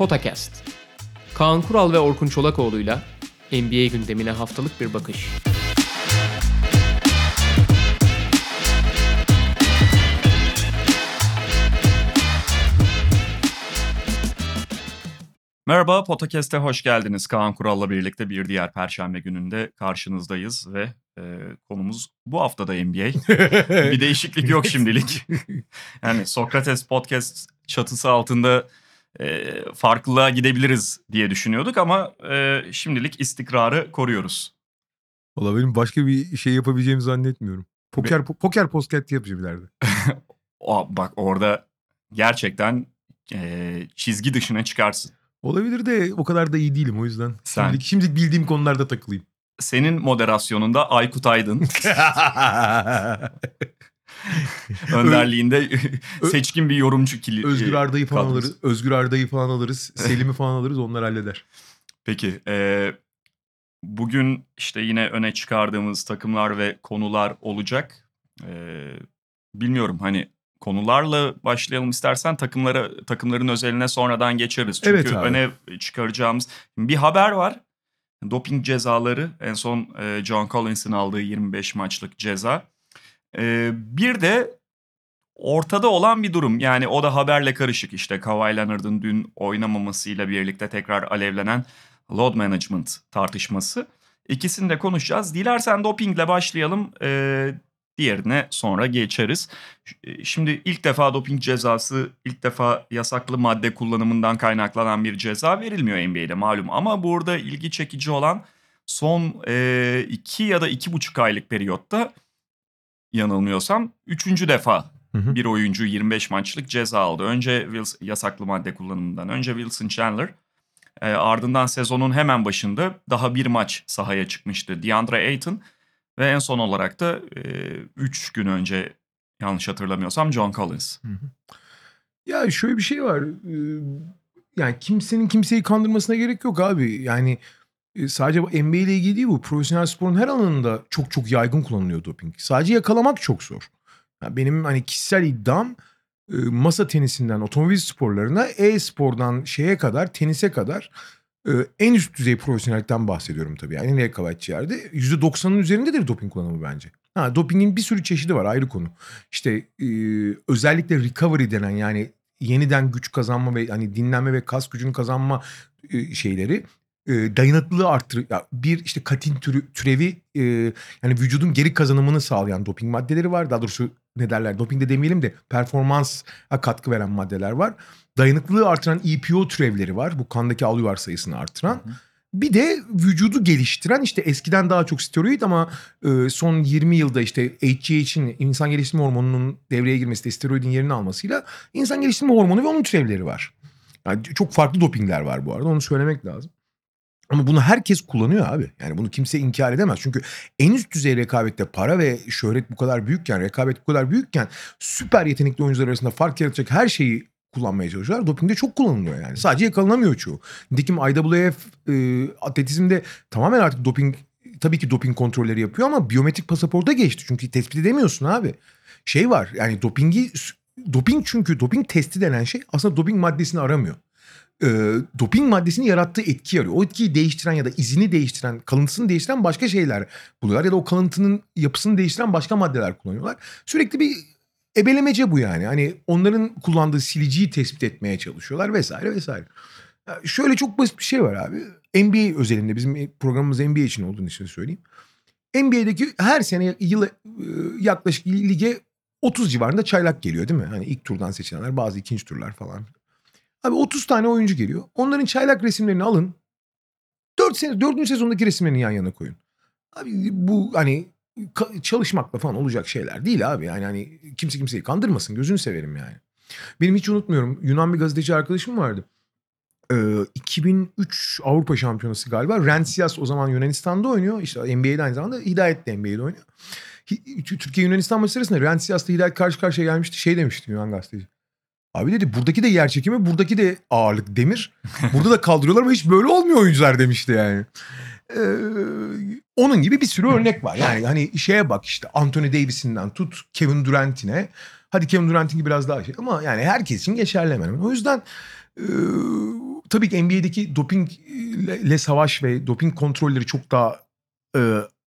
Potakast. Kaan Kural ve Orkun Çolakoğlu'yla NBA gündemine haftalık bir bakış. Merhaba, Potakest'e hoş geldiniz. Kaan Kural'la birlikte bir diğer Perşembe gününde karşınızdayız ve e, konumuz bu hafta da NBA. bir değişiklik yok şimdilik. Yani Sokrates Podcast çatısı altında e, farklılığa gidebiliriz diye düşünüyorduk ama e, şimdilik istikrarı koruyoruz. Valla benim başka bir şey yapabileceğimi zannetmiyorum. Poker po- poker podcast yapacağım ileride. O, bak orada gerçekten e, çizgi dışına çıkarsın. Olabilir de o kadar da iyi değilim o yüzden. Sen- Şimdilik, şimdilik bildiğim konularda takılayım. Senin moderasyonunda Aykut Aydın önderliğinde seçkin bir yorumcu kili. Özgür Arda'yı falan kadrosu. alırız. Özgür Arda'yı falan alırız. Selim'i falan alırız onlar halleder. Peki e, bugün işte yine öne çıkardığımız takımlar ve konular olacak. E, bilmiyorum hani konularla başlayalım istersen takımlara takımların özeline sonradan geçeriz. Çünkü Evet abi. öne çıkaracağımız bir haber var. Doping cezaları en son e, John Collins'in aldığı 25 maçlık ceza. Bir de ortada olan bir durum. Yani o da haberle karışık işte Kawhi Leonard'ın dün oynamamasıyla birlikte tekrar alevlenen load management tartışması. İkisini de konuşacağız. Dilersen dopingle başlayalım. Ee, diğerine sonra geçeriz. Şimdi ilk defa doping cezası, ilk defa yasaklı madde kullanımından kaynaklanan bir ceza verilmiyor NBA'de malum. Ama burada ilgi çekici olan son e, iki ya da iki buçuk aylık periyotta yanılmıyorsam üçüncü defa Hı hı. bir oyuncu 25 maçlık ceza aldı. Önce Wilson, yasaklı madde kullanımından önce Wilson Chandler e, ardından sezonun hemen başında daha bir maç sahaya çıkmıştı DeAndre Ayton ve en son olarak da 3 gün önce yanlış hatırlamıyorsam John Collins. Ya şöyle bir şey var. Ee, Yani kimsenin kimseyi kandırmasına gerek yok abi. Yani sadece NBA ile ilgili değil bu. Profesyonel sporun her alanında çok çok yaygın kullanılıyor doping. Sadece yakalamak çok zor. Ya benim hani kişisel iddiam masa tenisinden otomobil sporlarına e-spordan şeye kadar tenise kadar en üst düzey profesyonellikten bahsediyorum tabii. Yani en rekabetçi yerde %90'ın üzerindedir doping kullanımı bence. Ha, dopingin bir sürü çeşidi var ayrı konu. İşte özellikle recovery denen yani yeniden güç kazanma ve hani dinlenme ve kas gücünü kazanma şeyleri e, dayanıklılığı arttır. Ya bir işte katin türü, türevi e, yani vücudun geri kazanımını sağlayan doping maddeleri var. Daha doğrusu ne derler doping de demeyelim de performansa katkı veren maddeler var. Dayanıklılığı artıran EPO türevleri var. Bu kandaki alüvar sayısını artıran. Bir de vücudu geliştiren işte eskiden daha çok steroid ama e, son 20 yılda işte HGH'in insan geliştirme hormonunun devreye girmesi de steroidin yerini almasıyla insan geliştirme hormonu ve onun türevleri var. Yani çok farklı dopingler var bu arada onu söylemek lazım. Ama bunu herkes kullanıyor abi. Yani bunu kimse inkar edemez. Çünkü en üst düzey rekabette para ve şöhret bu kadar büyükken, rekabet bu kadar büyükken süper yetenekli oyuncular arasında fark yaratacak her şeyi kullanmaya çalışıyorlar. Doping de çok kullanılıyor yani. Sadece yakalanamıyor çoğu. Nitekim IAAF e, atletizmde tamamen artık doping tabii ki doping kontrolleri yapıyor ama biyometrik pasaporta geçti. Çünkü tespit edemiyorsun abi. Şey var yani dopingi doping çünkü doping testi denen şey aslında doping maddesini aramıyor. Ee, doping maddesini yarattığı etki arıyor. O etkiyi değiştiren ya da izini değiştiren, kalıntısını değiştiren başka şeyler buluyorlar. Ya da o kalıntının yapısını değiştiren başka maddeler kullanıyorlar. Sürekli bir ebelemece bu yani. Hani onların kullandığı siliciyi tespit etmeye çalışıyorlar vesaire vesaire. Ya Şöyle çok basit bir şey var abi. NBA özelinde bizim programımız NBA için olduğunu için söyleyeyim. NBA'deki her sene yıla e, yaklaşık lige 30 civarında çaylak geliyor değil mi? Hani ilk turdan seçilenler bazı ikinci turlar falan. Abi 30 tane oyuncu geliyor. Onların çaylak resimlerini alın. 4 sene 4. sezondaki resimlerini yan yana koyun. Abi bu hani çalışmakla falan olacak şeyler değil abi. Yani hani kimse kimseyi kandırmasın. Gözünü severim yani. Benim hiç unutmuyorum. Yunan bir gazeteci arkadaşım vardı. Ee, 2003 Avrupa Şampiyonası galiba. Rensias o zaman Yunanistan'da oynuyor. İşte NBA'de aynı zamanda Hidayet de NBA'de oynuyor. Türkiye Yunanistan maçı sırasında Rensias'la Hidayet karşı karşıya gelmişti. Şey demişti Yunan gazeteci. Abi dedi buradaki de yer çekimi, buradaki de ağırlık demir. Burada da kaldırıyorlar ama hiç böyle olmuyor oyuncular demişti yani. Ee, onun gibi bir sürü örnek var. Yani hani şeye bak işte Anthony Davis'inden tut Kevin Durant'ine. Hadi Kevin Durant'inki biraz daha şey ama yani herkes için geçerli hemen. O yüzden e, tabii ki NBA'deki dopingle savaş ve doping kontrolleri çok daha e,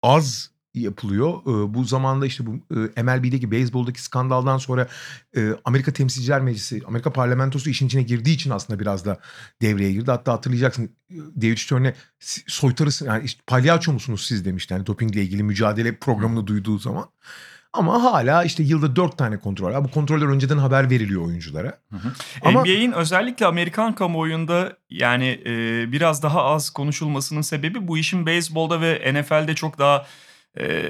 az yapılıyor. E, bu zamanda işte bu e, MLB'deki beyzboldaki skandaldan sonra e, Amerika Temsilciler Meclisi, Amerika Parlamentosu işin içine girdiği için aslında biraz da devreye girdi. Hatta hatırlayacaksın David Stern'e "Si- soytarısın yani işte palyaço musunuz siz demişti. Yani dopingle ilgili mücadele programını duyduğu zaman. Ama hala işte yılda dört tane kontrol var. Bu kontroller önceden haber veriliyor oyunculara. Ama- NBA'in özellikle Amerikan kamuoyunda yani e, biraz daha az konuşulmasının sebebi bu işin beyzbolda ve NFL'de çok daha e,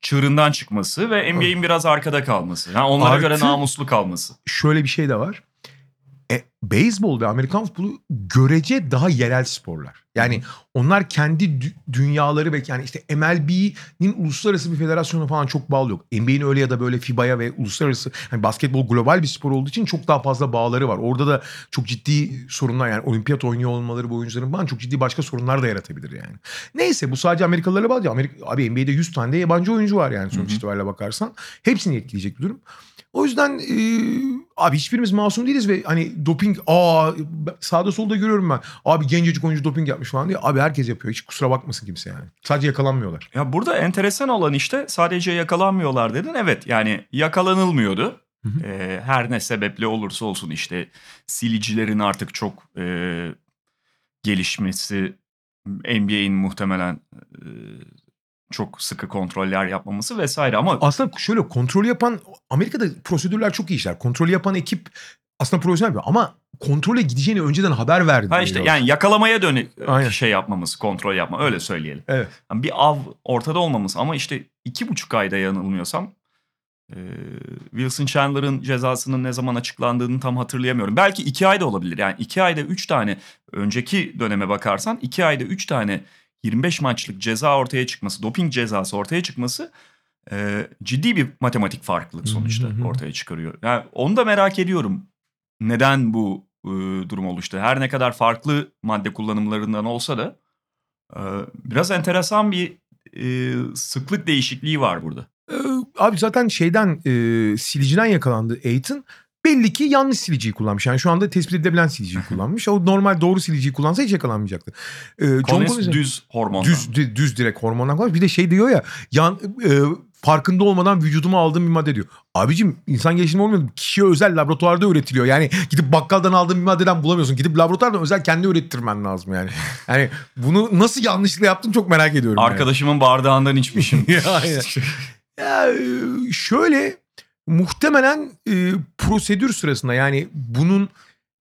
çığırından çıkması ve NBA'in biraz arkada kalması. Yani onlara Artı- göre namuslu kalması. Şöyle bir şey de var. E, beyzbol ve Amerikan futbolu görece daha yerel sporlar. Yani onlar kendi dü- dünyaları ve yani işte MLB'nin uluslararası bir federasyona falan çok bağlı yok. NBA'nin öyle ya da böyle FIBA'ya ve uluslararası hani basketbol global bir spor olduğu için çok daha fazla bağları var. Orada da çok ciddi sorunlar yani olimpiyat oynuyor olmaları bu oyuncuların falan çok ciddi başka sorunlar da yaratabilir yani. Neyse bu sadece Amerikalılara bağlı. Amerika, abi NBA'de 100 tane de yabancı oyuncu var yani sonuç itibariyle bakarsan. Hepsini etkileyecek bir durum. O yüzden e, abi hiçbirimiz masum değiliz ve hani doping aa sağda solda görüyorum ben. Abi gencecik oyuncu doping yapmış falan diye. Abi herkes yapıyor. Hiç kusura bakmasın kimse yani. Sadece yakalanmıyorlar. Ya burada enteresan olan işte sadece yakalanmıyorlar dedin. Evet yani yakalanılmıyordu. Hı hı. E, her ne sebeple olursa olsun işte silicilerin artık çok e, gelişmesi, NBA'in muhtemelen e, çok sıkı kontroller yapmaması vesaire ama Aslında şöyle kontrol yapan Amerika'da prosedürler çok iyi işler. Kontrol yapan ekip aslında profesyonel bir ama kontrole gideceğini önceden haber verdi. ha işte yani yakalamaya dönük Aynen. şey yapmamız, kontrol yapma öyle söyleyelim. Evet. Yani bir av ortada olmamız ama işte iki buçuk ayda yanılmıyorsam e, Wilson Chandler'ın cezasının ne zaman açıklandığını tam hatırlayamıyorum. Belki iki ayda olabilir. Yani iki ayda üç tane önceki döneme bakarsan iki ayda üç tane 25 maçlık ceza ortaya çıkması, doping cezası ortaya çıkması e, ciddi bir matematik farklılık sonuçta ortaya çıkarıyor. Yani onu da merak ediyorum. Neden bu e, durum oluştu? Her ne kadar farklı madde kullanımlarından olsa da e, biraz enteresan bir e, sıklık değişikliği var burada. Ee, abi zaten şeyden e, siliciden yakalandı Aiton. Belli ki yanlış siliciyi kullanmış. Yani şu anda tespit edilebilen siliciyi kullanmış. O normal doğru siliciyi kullansa hiç yakalanmayacaktı. Ee, John Collins düz hormondan. düz, düz, düz direkt hormondan kullanmış. Bir de şey diyor ya yan, e, farkında olmadan vücuduma aldığım bir madde diyor. Abicim insan gelişimi olmuyor. Kişiye özel laboratuvarda üretiliyor. Yani gidip bakkaldan aldığın bir maddeden bulamıyorsun. Gidip laboratuvardan özel kendi ürettirmen lazım yani. Yani bunu nasıl yanlışlıkla yaptın çok merak ediyorum. yani. Arkadaşımın bardağından içmişim. Ya, aynen. Ya şöyle muhtemelen e, prosedür sırasında yani bunun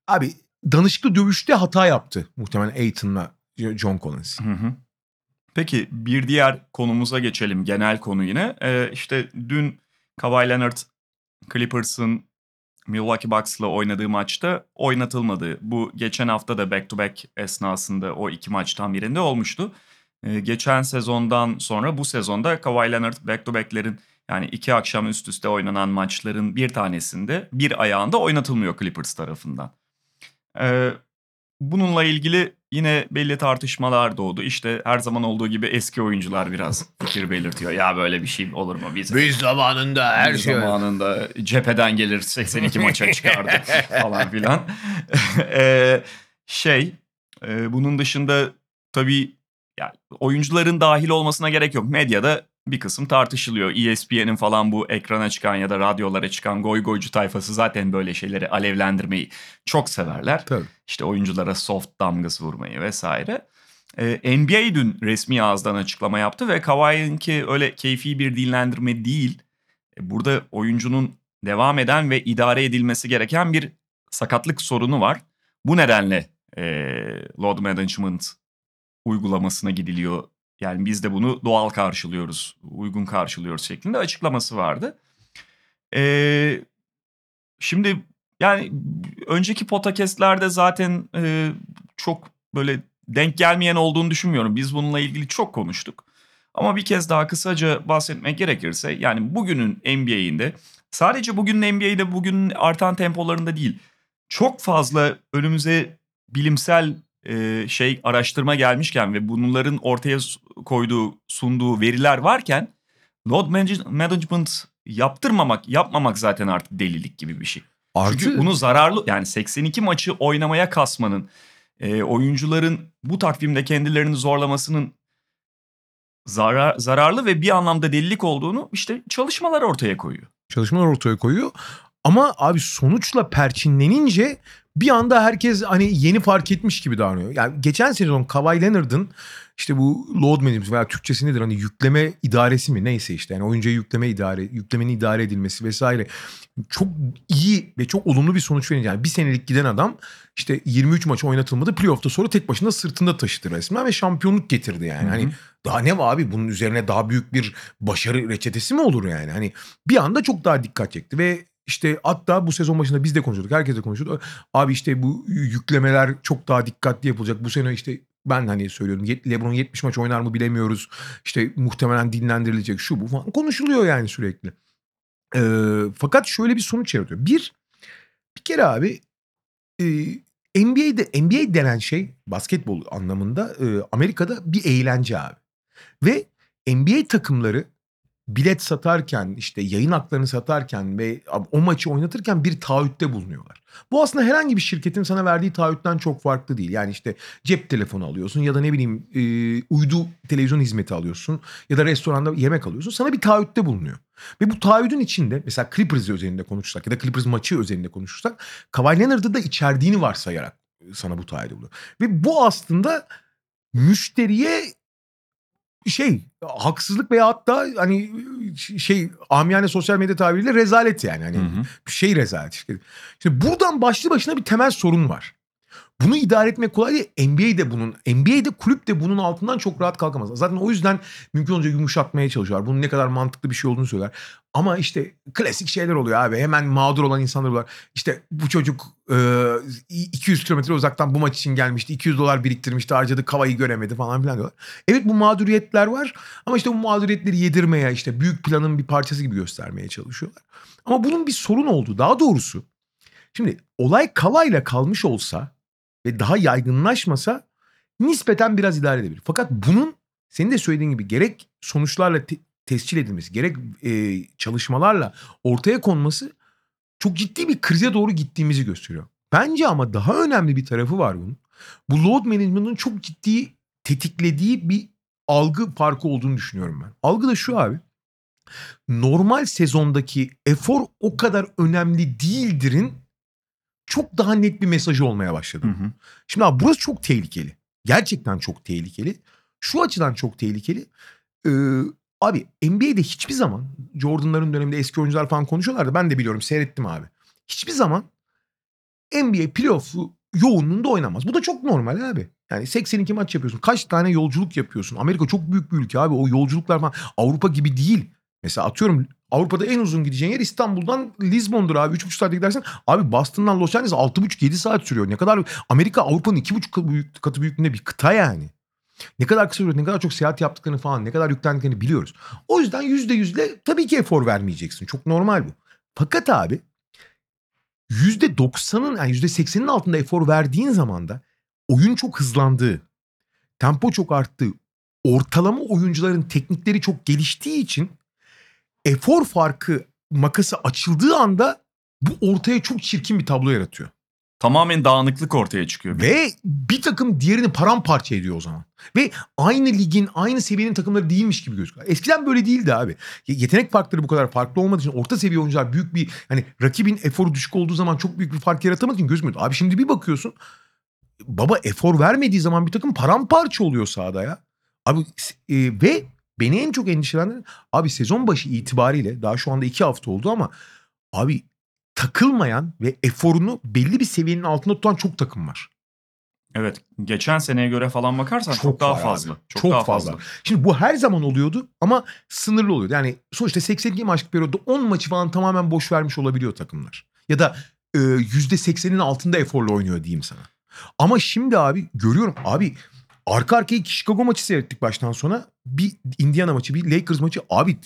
abi danışıklı dövüşte hata yaptı muhtemelen Aiton'la John Collins. Hı hı. Peki bir diğer konumuza geçelim. Genel konu yine. Ee, işte dün Kawhi Leonard Clippers'ın Milwaukee Bucks'la oynadığı maçta oynatılmadı. Bu geçen hafta da back to back esnasında o iki maçtan birinde olmuştu. Ee, geçen sezondan sonra bu sezonda Kawhi Leonard back to back'lerin yani iki akşam üst üste oynanan maçların bir tanesinde bir ayağında oynatılmıyor Clippers tarafından. Ee, bununla ilgili yine belli tartışmalar doğdu. İşte her zaman olduğu gibi eski oyuncular biraz fikir belirtiyor. Ya böyle bir şey olur mu? Biz, Biz zamanında biz zamanında cepheden gelir 82 maça çıkardı falan filan. Ee, şey e, bunun dışında tabii ya, oyuncuların dahil olmasına gerek yok. Medyada bir kısım tartışılıyor. ESPN'in falan bu ekrana çıkan ya da radyolara çıkan goy goycu tayfası zaten böyle şeyleri alevlendirmeyi çok severler. Tabii. İşte oyunculara soft damgası vurmayı vesaire. Ee, NBA dün resmi ağızdan açıklama yaptı ve Kawhi'ninki öyle keyfi bir dinlendirme değil. E, Burada oyuncunun devam eden ve idare edilmesi gereken bir sakatlık sorunu var. Bu nedenle e, load management uygulamasına gidiliyor. Yani biz de bunu doğal karşılıyoruz, uygun karşılıyoruz şeklinde açıklaması vardı. Ee, şimdi yani önceki podcastlerde zaten e, çok böyle denk gelmeyen olduğunu düşünmüyorum. Biz bununla ilgili çok konuştuk. Ama bir kez daha kısaca bahsetmek gerekirse yani bugünün NBA'inde sadece bugünün NBA'de bugünün artan tempolarında değil çok fazla önümüze bilimsel e, şey araştırma gelmişken ve bunların ortaya koyduğu sunduğu veriler varken load manage- management yaptırmamak, yapmamak zaten artık delilik gibi bir şey. Artı Çünkü bunu zararlı yani 82 maçı oynamaya kasmanın, e, oyuncuların bu takvimde kendilerini zorlamasının zarar, zararlı ve bir anlamda delilik olduğunu işte çalışmalar ortaya koyuyor. çalışmalar ortaya koyuyor. Ama abi sonuçla perçinlenince bir anda herkes hani yeni fark etmiş gibi davranıyor. Yani geçen sezon Kawhi Leonard'ın işte bu load management veya Türkçesi nedir hani yükleme idaresi mi neyse işte yani oyuncuya yükleme idare yüklemenin idare edilmesi vesaire çok iyi ve çok olumlu bir sonuç verince yani bir senelik giden adam işte 23 maç oynatılmadı playoff'ta sonra tek başına sırtında taşıdı resmen ve şampiyonluk getirdi yani. Hı hı. Hani daha ne var abi bunun üzerine daha büyük bir başarı reçetesi mi olur yani? Hani bir anda çok daha dikkat çekti ve işte hatta bu sezon başında biz de konuşuyorduk. Herkes de konuşuyordu. Abi işte bu yüklemeler çok daha dikkatli yapılacak. Bu sene işte ben hani söylüyorum LeBron 70 maç oynar mı bilemiyoruz. İşte muhtemelen dinlendirilecek şu bu falan konuşuluyor yani sürekli. Ee, fakat şöyle bir sonuç yaratıyor. Bir, bir kere abi e, NBA'de NBA denen şey basketbol anlamında e, Amerika'da bir eğlence abi. Ve NBA takımları bilet satarken işte yayın haklarını satarken ve o maçı oynatırken bir taahhütte bulunuyorlar. Bu aslında herhangi bir şirketin sana verdiği taahhütten çok farklı değil. Yani işte cep telefonu alıyorsun ya da ne bileyim uydu televizyon hizmeti alıyorsun ya da restoranda yemek alıyorsun. Sana bir taahhütte bulunuyor. Ve bu taahhüdün içinde mesela Clippers özelinde konuşursak ya da Clippers maçı özelinde konuşursak Kawhi Leonard'ı da içerdiğini varsayarak sana bu taahhüdü buluyor. Ve bu aslında müşteriye şey haksızlık veya hatta hani şey amiyane sosyal medya tabiriyle rezalet yani. Hani Hı hı. bir şey rezalet. işte. Şimdi buradan başlı başına bir temel sorun var. Bunu idare etmek kolay değil. NBA'de bunun, NBA'de kulüp de bunun altından çok rahat kalkamaz. Zaten o yüzden mümkün olunca yumuşatmaya çalışıyorlar. Bunun ne kadar mantıklı bir şey olduğunu söyler. Ama işte klasik şeyler oluyor abi. Hemen mağdur olan insanlar var. İşte bu çocuk e, 200 kilometre uzaktan bu maç için gelmişti. 200 dolar biriktirmişti harcadı kavayı göremedi falan filan diyorlar. Evet bu mağduriyetler var. Ama işte bu mağduriyetleri yedirmeye işte büyük planın bir parçası gibi göstermeye çalışıyorlar. Ama bunun bir sorun olduğu daha doğrusu. Şimdi olay kavayla kalmış olsa ve daha yaygınlaşmasa nispeten biraz idare edebilir. Fakat bunun senin de söylediğin gibi gerek sonuçlarla te- tescil edilmesi, gerek e, çalışmalarla ortaya konması çok ciddi bir krize doğru gittiğimizi gösteriyor. Bence ama daha önemli bir tarafı var bunun. Bu load management'ın çok ciddi tetiklediği bir algı farkı olduğunu düşünüyorum ben. Algı da şu abi. Normal sezondaki efor o kadar önemli değildirin çok daha net bir mesajı olmaya başladı. Hı hı. Şimdi abi burası çok tehlikeli. Gerçekten çok tehlikeli. Şu açıdan çok tehlikeli. Ee, abi NBA'de hiçbir zaman Jordan'ların döneminde eski oyuncular falan konuşuyorlardı. Ben de biliyorum seyrettim abi. Hiçbir zaman NBA playoff'u yoğunluğunda oynamaz. Bu da çok normal abi. Yani 82 maç yapıyorsun. Kaç tane yolculuk yapıyorsun? Amerika çok büyük bir ülke abi. O yolculuklar falan Avrupa gibi değil. Mesela atıyorum Avrupa'da en uzun gideceğin yer İstanbul'dan Lizbon'dur abi. 3,5 saatte gidersen. Abi Boston'dan Los Angeles 6,5-7 saat sürüyor. Ne kadar Amerika Avrupa'nın 2,5 katı, büyük, katı büyüklüğünde bir kıta yani. Ne kadar kısa sürede ne kadar çok seyahat yaptıklarını falan ne kadar yüklendiklerini biliyoruz. O yüzden %100'le tabii ki efor vermeyeceksin. Çok normal bu. Fakat abi %90'ın yani %80'in altında efor verdiğin zaman da oyun çok hızlandığı, tempo çok arttığı, ortalama oyuncuların teknikleri çok geliştiği için efor farkı makası açıldığı anda bu ortaya çok çirkin bir tablo yaratıyor. Tamamen dağınıklık ortaya çıkıyor. Ve bir takım diğerini paramparça ediyor o zaman. Ve aynı ligin, aynı seviyenin takımları değilmiş gibi gözüküyor. Eskiden böyle değildi abi. Ye- Yetenek farkları bu kadar farklı olmadığı için orta seviye oyuncular büyük bir hani rakibin eforu düşük olduğu zaman çok büyük bir fark yaratamadığı için gözükmüyordu. Abi şimdi bir bakıyorsun baba efor vermediği zaman bir takım paramparça oluyor sahada ya. Abi e, ve beni en çok endişelendiren abi sezon başı itibariyle daha şu anda iki hafta oldu ama abi takılmayan ve eforunu belli bir seviyenin altında tutan çok takım var. Evet. Geçen seneye göre falan bakarsan çok, Çok daha var abi. fazla. Çok, Çok daha fazla. fazla. Şimdi bu her zaman oluyordu ama sınırlı oluyordu. Yani sonuçta 82 maçlık periyoda 10 maçı falan tamamen boş vermiş olabiliyor takımlar. Ya da e, %80'in altında eforla oynuyor diyeyim sana. Ama şimdi abi görüyorum abi arka arkaya iki Chicago maçı seyrettik baştan sona. Bir Indiana maçı bir Lakers maçı abi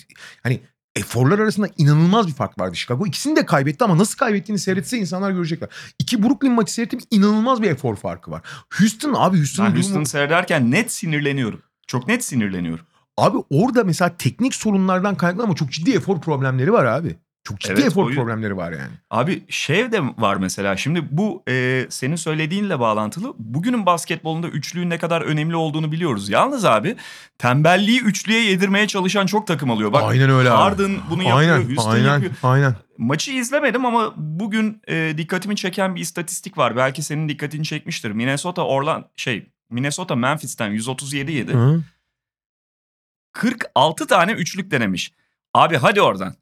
hani eforlar arasında inanılmaz bir fark vardı Chicago. İkisini de kaybetti ama nasıl kaybettiğini seyretse insanlar görecekler. İki Brooklyn maçı seyrettim inanılmaz bir efor farkı var. Houston abi Houston'ın Ben durumu... Houston'ı seyrederken net sinirleniyorum. Çok net sinirleniyorum. Abi orada mesela teknik sorunlardan kaynaklı ama çok ciddi efor problemleri var abi. Çok ciddi Evet, efor o- problemleri var yani. Abi şev de var mesela. Şimdi bu e, senin söylediğinle bağlantılı. Bugünün basketbolunda üçlüğün ne kadar önemli olduğunu biliyoruz. Yalnız abi tembelliği üçlüye yedirmeye çalışan çok takım alıyor. Bak aynen öyle abi. Harden bunu yapıyor, aynen, Houston aynen, yapıyor. Aynen. Maçı izlemedim ama bugün e, dikkatimi çeken bir istatistik var. Belki senin dikkatini çekmiştir. Minnesota Orlan şey Minnesota Memphis'ten 137 yedi. Hı. 46 tane üçlük denemiş. Abi hadi oradan.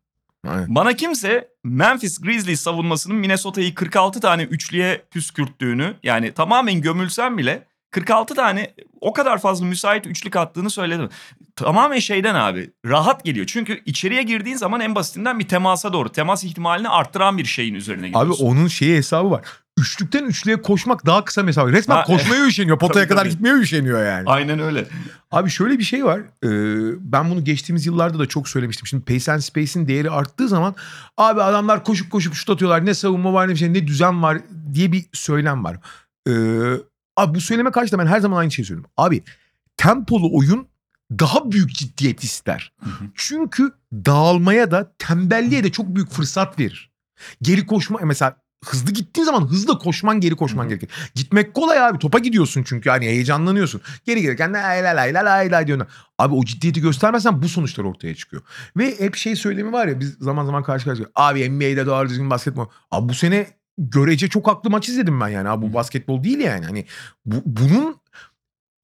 Aynen. Bana kimse Memphis Grizzlies savunmasının Minnesota'yı 46 tane üçlüye püskürttüğünü yani tamamen gömülsem bile 46 tane o kadar fazla müsait üçlük attığını söyledim. Tamamen şeyden abi rahat geliyor. Çünkü içeriye girdiğin zaman en basitinden bir temasa doğru temas ihtimalini arttıran bir şeyin üzerine Abi gidiyorsun. onun şeyi hesabı var. Üçlükten üçlüye koşmak daha kısa mesafe. Resmen Ha, koşmaya üşeniyor. Potaya Tabii, kadar tabii. gitmeye üşeniyor yani. Aynen öyle. Abi şöyle bir şey var. Ee, ben bunu geçtiğimiz yıllarda da çok söylemiştim. Şimdi Pace and Space'in değeri arttığı zaman abi adamlar koşup koşup şut atıyorlar. Ne savunma var ne bir şey ne düzen var diye bir söylem var. Ee, abi bu söyleme karşı da ben her zaman aynı şeyi söylüyorum. Abi tempolu oyun daha büyük ciddiyet ister. Hı hı. Çünkü dağılmaya da tembelliğe de çok büyük fırsat verir. Geri koşma mesela hızlı gittiğin zaman hızlı koşman geri koşman Hı hı. gerekir. Gitmek kolay abi topa gidiyorsun çünkü hani heyecanlanıyorsun. Geri gelirken lay lay lay lay lay diyorsun. Abi o ciddiyeti göstermezsen bu sonuçlar ortaya çıkıyor. Ve hep şey söylemi var ya biz zaman zaman karşı karşıya. Abi NBA'de doğru düzgün basketbol. Abi bu sene görece çok haklı maç izledim ben yani. Abi bu basketbol değil yani. Hani bu, bunun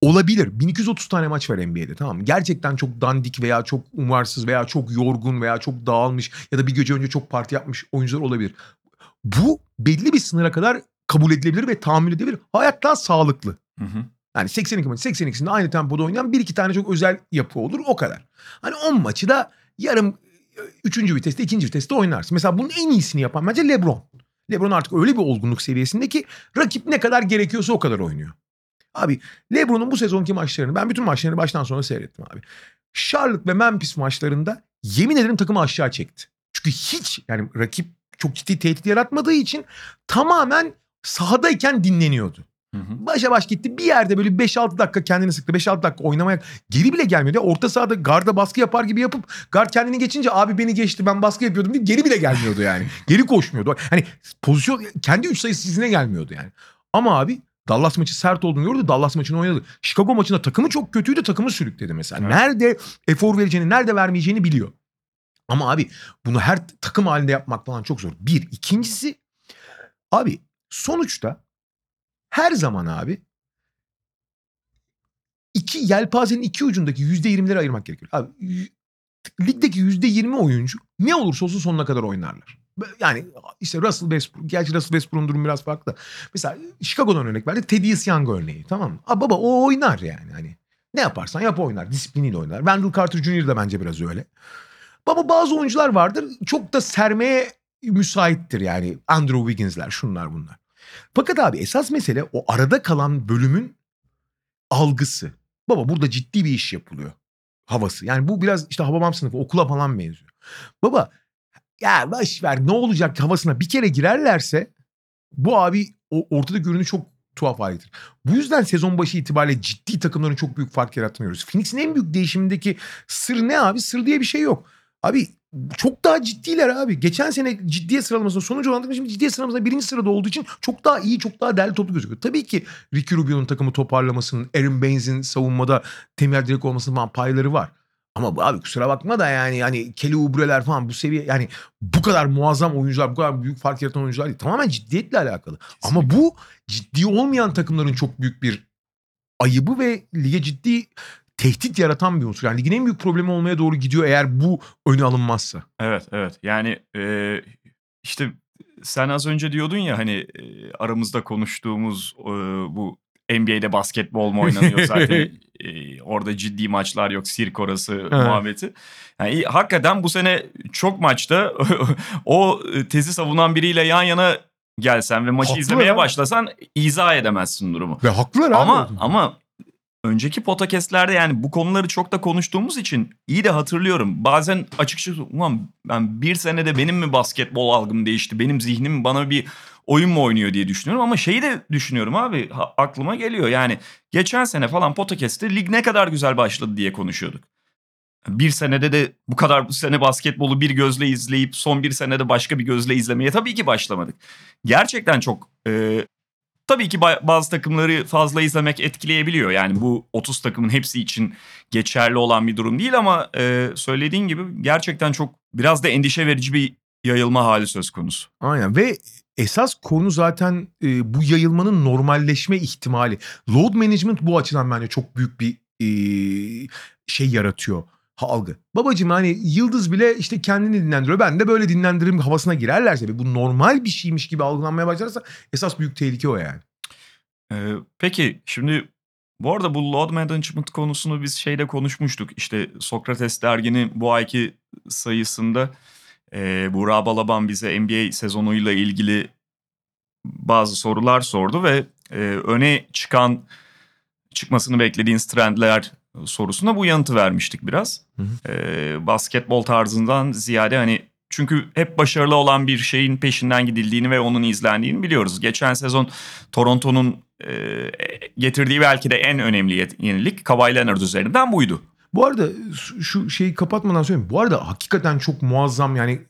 olabilir. 1230 tane maç var NBA'de tamam mı? Gerçekten çok dandik veya çok umarsız veya çok yorgun veya çok dağılmış ya da bir gece önce çok parti yapmış oyuncular olabilir. Bu belli bir sınıra kadar kabul edilebilir ve tahammül edilebilir. Hayatta sağlıklı. Hı hı. Yani 82 maç 82'sinde aynı tempoda oynayan bir iki tane çok özel yapı olur o kadar. Hani 10 maçı da yarım e, üçüncü viteste ikinci viteste oynarsın. Mesela bunun en iyisini yapan bence Lebron. Lebron artık öyle bir olgunluk seviyesinde ki rakip ne kadar gerekiyorsa o kadar oynuyor. Abi Lebron'un bu sezonki maçlarını ben bütün maçlarını baştan sona seyrettim abi. Charlotte ve Memphis maçlarında yemin ederim takımı aşağı çekti. Çünkü hiç yani rakip çok ciddi tehdit yaratmadığı için tamamen sahadayken dinleniyordu. Hı hı. Başa baş gitti. Bir yerde böyle 5-6 dakika kendini sıktı. 5-6 dakika oynamaya geri bile gelmiyordu. Orta sahada garda baskı yapar gibi yapıp gard kendini geçince abi beni geçti ben baskı yapıyordum diye geri bile gelmiyordu yani. geri koşmuyordu. Hani pozisyon kendi 3 sayısı izine gelmiyordu yani. Ama abi Dallas maçı sert olduğunu gördü. Dallas maçını oynadı. Chicago maçında takımı çok kötüydü. Takımı sürükledi mesela. Evet. Nerede efor vereceğini, nerede vermeyeceğini biliyor. Ama abi bunu her takım halinde yapmak falan çok zor. Bir. ikincisi abi sonuçta her zaman abi iki yelpazenin iki ucundaki yüzde yirmileri ayırmak gerekiyor. Abi ligdeki yüzde yirmi oyuncu ne olursa olsun sonuna kadar oynarlar. Yani işte Russell Westbrook, gerçi Russell Westbrook'un durumu biraz farklı. Mesela Chicago'dan örnek verdik. Thaddeus Young örneği tamam mı? Aa, baba o oynar yani hani. Ne yaparsan yap oynar. Disipliniyle oynar. Wendell Carter Jr. da bence biraz öyle. Baba bazı oyuncular vardır çok da sermeye müsaittir yani. Andrew Wiggins'ler şunlar bunlar. Fakat abi esas mesele o arada kalan bölümün algısı. Baba burada ciddi bir iş yapılıyor. Havası. Yani bu biraz işte Hababam sınıfı okula falan benziyor. Baba ya boş ver ne olacak havasına bir kere girerlerse bu abi o ortada görünü çok tuhaf hale getirir. Bu yüzden sezon başı itibariyle ciddi takımların çok büyük fark yaratmıyoruz. Phoenix'in en büyük değişimindeki sır ne abi? Sır diye bir şey yok. Abi çok daha ciddiler abi. Geçen sene ciddiye sıralamasında sonucu olan şimdi ciddiye sıralamasında birinci sırada olduğu için çok daha iyi, çok daha değerli toplu gözüküyor. Tabii ki Ricky Rubio'nun takımı toparlamasının, Aaron Baines'in savunmada temel direkt olmasının falan payları var. Ama abi kusura bakma da yani hani Kelly Oubre'ler falan bu seviye yani bu kadar muazzam oyuncular, bu kadar büyük fark yaratan oyuncular değil. Tamamen ciddiyetle alakalı. Ama bu ciddi olmayan takımların çok büyük bir ayıbı ve lige ciddi tehdit yaratan bir unsur. Yani ligin en büyük problemi olmaya doğru gidiyor eğer bu öne alınmazsa. Evet evet yani e, işte sen az önce diyordun ya hani e, aramızda konuştuğumuz e, bu NBA'de basketbol mu oynanıyor zaten e, orada ciddi maçlar yok sirk orası muhabbeti. Yani hakikaten bu sene çok maçta o tezi savunan biriyle yan yana gelsen ve maçı Haklı izlemeye ya. başlasan izah edemezsin durumu. Ve haklılar abi. Ama ama önceki podcastlerde yani bu konuları çok da konuştuğumuz için iyi de hatırlıyorum. Bazen açıkçası ulan ben bir senede benim mi basketbol algım değişti? Benim zihnim bana bir oyun mu oynuyor diye düşünüyorum. Ama şeyi de düşünüyorum abi aklıma geliyor. Yani geçen sene falan podcast'te lig ne kadar güzel başladı diye konuşuyorduk. bir senede de bu kadar bu sene basketbolu bir gözle izleyip son bir senede başka bir gözle izlemeye tabii ki başlamadık. Gerçekten çok e, tabii ki ba- bazı takımları fazla izlemek etkileyebiliyor. Yani bu 30 takımın hepsi için geçerli olan bir durum değil ama e, söylediğin gibi gerçekten çok biraz da endişe verici bir yayılma hali söz konusu. Aynen ve esas konu zaten e, bu yayılmanın normalleşme ihtimali. Load management bu açıdan bence çok büyük bir e, şey yaratıyor. Algı. Babacım hani Yıldız bile işte kendini dinlendiriyor. Ben de böyle dinlendiririm havasına girerlerse bu normal bir şeymiş gibi algılanmaya başlarsa esas büyük tehlike o yani. Ee, peki şimdi bu arada bu load management konusunu biz şeyde konuşmuştuk. İşte Sokrates derginin bu ayki sayısında e, Burak Balaban bize NBA sezonuyla ilgili bazı sorular sordu ve e, öne çıkan çıkmasını beklediğiniz trendler sorusuna bu yanıtı vermiştik biraz. Hı hı. E, basketbol tarzından ziyade hani çünkü hep başarılı olan bir şeyin peşinden gidildiğini ve onun izlendiğini biliyoruz. Geçen sezon Toronto'nun e, getirdiği belki de en önemli yenilik Kawhi Leonard üzerinden buydu. Bu arada şu- şu şeyi kapatmadan söyleyeyim. Bu arada hakikaten çok muazzam yani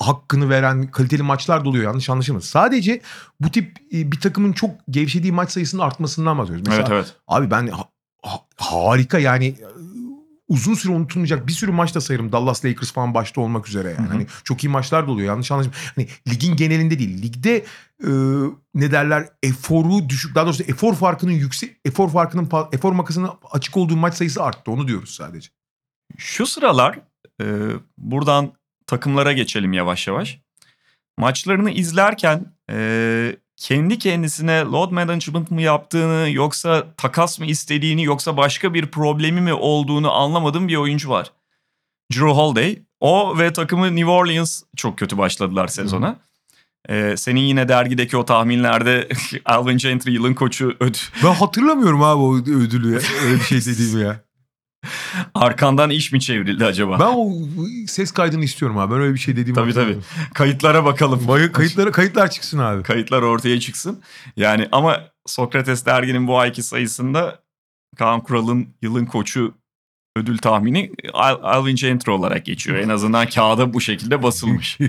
hakkını veren kaliteli maçlar da oluyor yanlış anlaşılmasın. Sadece bu tip e, bir takımın çok gevşediği maç sayısının artmasından bahsediyoruz. Mesela evet evet. Abi ben ha- ha- harika yani e, uzun süre unutulmayacak bir sürü maç da sayarım. Dallas Lakers falan başta olmak üzere yani. Hı hı. Hani çok iyi maçlar da oluyor. Yanlış anlaşılma. Hani ligin genelinde değil. Ligde e, ne derler eforu düşük daha doğrusu efor farkının yüksek efor farkının fa- efor makasının açık olduğu maç sayısı arttı. Onu diyoruz sadece. Şu sıralar e, buradan takımlara geçelim yavaş yavaş. Maçlarını izlerken e, kendi kendisine load management mı yaptığını yoksa takas mı istediğini yoksa başka bir problemi mi olduğunu anlamadığım bir oyuncu var. Drew Holiday. O ve takımı New Orleans çok kötü başladılar sezona. E, senin yine dergideki o tahminlerde Alvin Gentry yılın koçu ödü, Ben hatırlamıyorum abi o ödülü ya. Öyle bir şey dediğimi ya. arkandan iş mi çevrildi acaba? Ben o ses kaydını istiyorum abi. Ben öyle bir şey dediğimi Tabii, hatırlamıyorum. Kayıtlara bakalım. Vay- Kayıtlara, kayıtlar çıksın abi. kayıtlar ortaya çıksın. Yani ama Sokrates derginin bu ayki sayısında Kaan Kural'ın yılın koçu ödül tahmini Al- Alvin Gentry olarak geçiyor. En azından kağıda bu şekilde basılmış.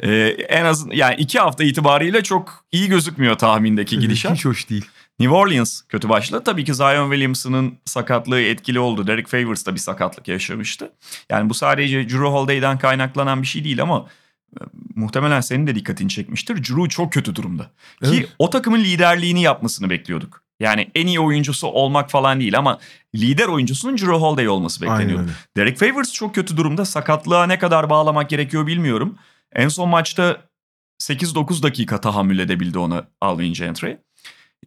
Ee, en az yani iki hafta itibariyle çok iyi gözükmüyor tahmindeki gidişat. Hiç hoş değil. New Orleans kötü başladı. Tabii ki Zion Williamson'ın sakatlığı etkili oldu. Derek Favors da bir sakatlık yaşamıştı. Yani bu sadece Drew Holiday'den kaynaklanan bir şey değil ama e, muhtemelen senin de dikkatini çekmiştir. Drew çok kötü durumda. Ki Evet. o takımın liderliğini yapmasını bekliyorduk. Yani en iyi oyuncusu olmak falan değil ama lider oyuncusunun Drew Holiday olması bekleniyordu. Derek Favors çok kötü durumda. Sakatlığa ne kadar bağlamak gerekiyor bilmiyorum. En son maçta 8-9 dakika tahammül edebildi ona Alvin Gentry.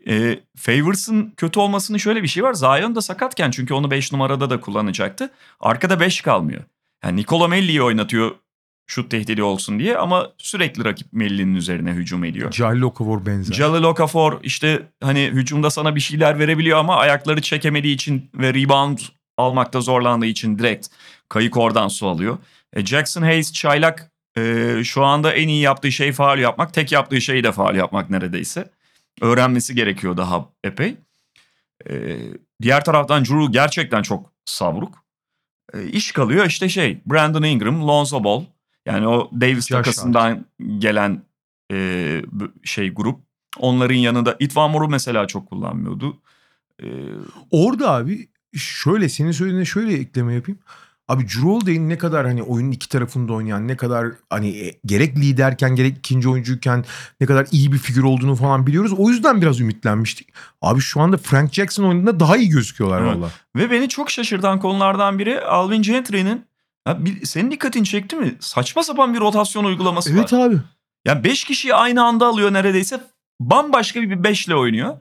E, Favors'ın kötü olmasının şöyle bir şey var. Zion da sakatken çünkü onu 5 numarada da kullanacaktı. Arkada 5 kalmıyor. Yani Nicola Melli'yi oynatıyor şut tehdidi olsun diye ama sürekli rakip Melli'nin üzerine hücum ediyor. Cahil Okafor benzer. Jalil Okafor işte hani hücumda sana bir şeyler verebiliyor ama ayakları çekemediği için ve rebound almakta zorlandığı için direkt kayık oradan su alıyor. E, Jackson Hayes çaylak e, şu anda en iyi yaptığı şey faal yapmak. Tek yaptığı şey de faal yapmak neredeyse. Öğrenmesi gerekiyor daha epey. E, diğer taraftan Drew gerçekten çok savruk. E, iş kalıyor işte şey Brandon Ingram, Lonzo Ball. Yani o Davis Josh Hart. takasından gelen e, şey grup. Onların yanında Itvan mesela çok kullanmıyordu. E, Orada abi şöyle senin söylediğine şöyle ekleme yapayım. Abi Drew Holiday'in ne kadar hani oyunun iki tarafında oynayan ne kadar hani e, gerek liderken gerek ikinci oyuncuyken ne kadar iyi bir figür olduğunu falan biliyoruz. O yüzden biraz ümitlenmiştik. Abi şu anda Frank Jackson oynadığında daha iyi gözüküyorlar Evet. valla. Ve beni çok şaşırtan konulardan biri Alvin Gentry'nin senin dikkatini çekti mi? Saçma sapan bir rotasyon uygulaması Evet var. abi. Yani 5 kişiyi aynı anda alıyor neredeyse. Bambaşka bir 5'le oynuyor.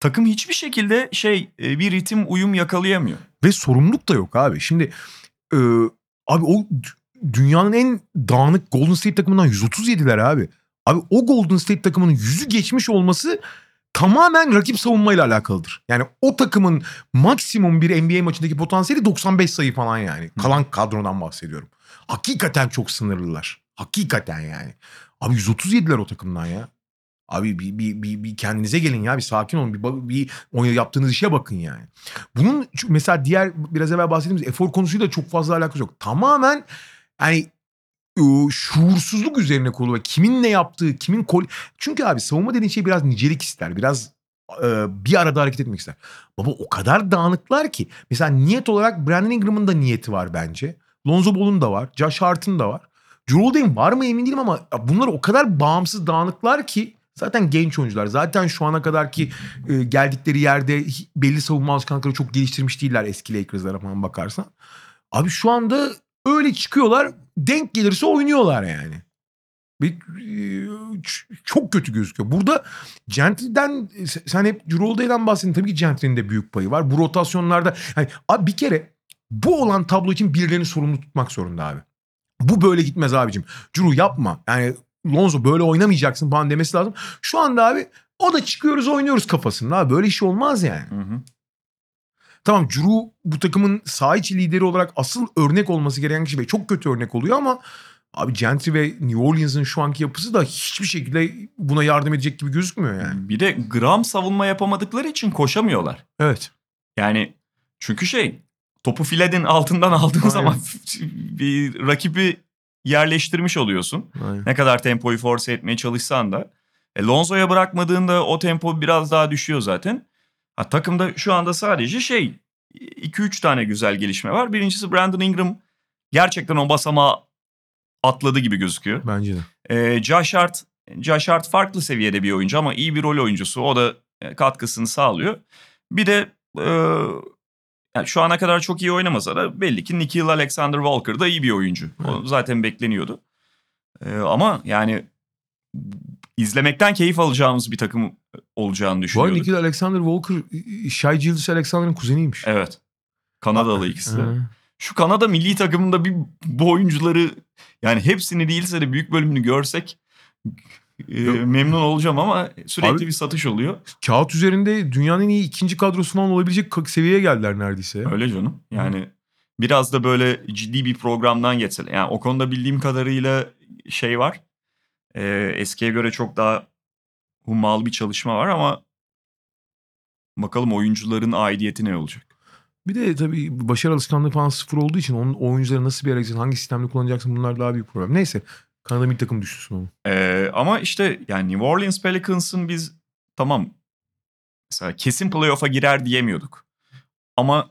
Takım hiçbir şekilde şey e, bir ritim uyum yakalayamıyor. Ve sorumluluk da yok abi. Şimdi e, abi o dünyanın en dağınık Golden State takımından 137'ler abi. Abi o Golden State takımının yüzü geçmiş olması tamamen rakip savunmayla alakalıdır. Yani o takımın maksimum bir NBA maçındaki potansiyeli 95 sayı falan yani. Kalan kadrodan bahsediyorum. Hakikaten çok sınırlılar. Hakikaten yani. Abi 137'ler o takımdan ya. Abi bir, bir, bir, bir kendinize gelin ya bir sakin olun bir, bir yaptığınız işe bakın yani. Bunun mesela diğer biraz evvel bahsettiğimiz efor konusuyla çok fazla alakası yok. Tamamen yani şuursuzluk üzerine kurulu ve kimin ne yaptığı, kimin kol... Çünkü abi savunma dediğin şey biraz nicelik ister. Biraz bir arada hareket etmek ister. Baba o kadar dağınıklar ki. Mesela niyet olarak Brandon Ingram'ın da niyeti var bence. Lonzo Ball'un da var. Josh Hart'ın da var. Holiday'in var mı emin değilim ama bunlar o kadar bağımsız dağınıklar ki zaten genç oyuncular. Zaten şu ana kadar ki e, geldikleri yerde belli savunma alışkanlıkları çok geliştirmiş değiller eski Lakers'lara falan bakarsan. Abi şu anda öyle çıkıyorlar denk gelirse oynuyorlar yani. Bir, e, çok kötü gözüküyor. Burada Gentry'den e, sen- hep Holiday'den bahsettin. Tabii ki Gentry'nin de büyük payı var. Bu rotasyonlarda yani abi bir kere bu olan tablo için birilerini sorumlu tutmak zorunda abi. Bu böyle gitmez abicim. Drew yapma. Yani Lonzo böyle oynamayacaksın falan demesi lazım. Şu anda abi o da çıkıyoruz oynuyoruz kafasında abi. Böyle iş olmaz yani. Hı hı. Tamam Drew bu takımın saha içi lideri olarak asıl örnek olması gereken kişi ve çok kötü örnek oluyor ama abi Gentry ve New Orleans'ın şu anki yapısı da hiçbir şekilde buna yardım edecek gibi gözükmüyor yani. Bir de gram savunma yapamadıkları için koşamıyorlar. Evet. Yani çünkü şey topu filedin altından aldığın Aynen. zaman bir rakibi yerleştirmiş oluyorsun. Aynen. Ne kadar tempoyu force etmeye çalışsan da. E, Lonzo'ya bırakmadığında o tempo biraz daha düşüyor zaten. Ha, takımda şu anda sadece şey 2-3 tane güzel gelişme var. Birincisi Brandon Ingram gerçekten o basamağı atladı gibi gözüküyor. Bence de. E, Josh Hart, Josh Hart farklı seviyede bir oyuncu ama iyi bir rol oyuncusu. O da e, katkısını sağlıyor. Bir de e, yani şu ana kadar çok iyi oynamasa da belli ki Nikhil Alexander Walker da iyi bir oyuncu. O zaten bekleniyordu. E, ama yani izlemekten keyif alacağımız bir takım olacağını Bu arada düşünüyorduk. Nikhil Alexander Walker Shai Gilgeous Alexander'ın kuzeniymiş. Evet. Kanadalı ikisi de. Şu Kanada milli takımında bir bu oyuncuları yani hepsini değilse de büyük bölümünü görsek e, Yok. memnun olacağım ama sürekli Abi- bir satış oluyor. Kağıt üzerinde dünyanın en iyi ikinci kadrosu falan olabilecek seviyeye geldiler neredeyse. Öyle canım. Yani biraz da böyle ciddi bir programdan geçseler. Yani o konuda bildiğim kadarıyla şey var. E, eskiye göre çok daha hummalı bir çalışma var ama bakalım oyuncuların aidiyeti ne olacak? Bir de tabii başarı alışkanlığı falan sıfır olduğu için onun oyuncuları nasıl bir yere hangi sistemde kullanacaksın bunlar daha büyük problem. Neyse Kanada milli takım düşünsün onu. Ee, ama işte yani New Orleans Pelicans'ın biz tamam mesela kesin playoff'a girer diyemiyorduk. Ama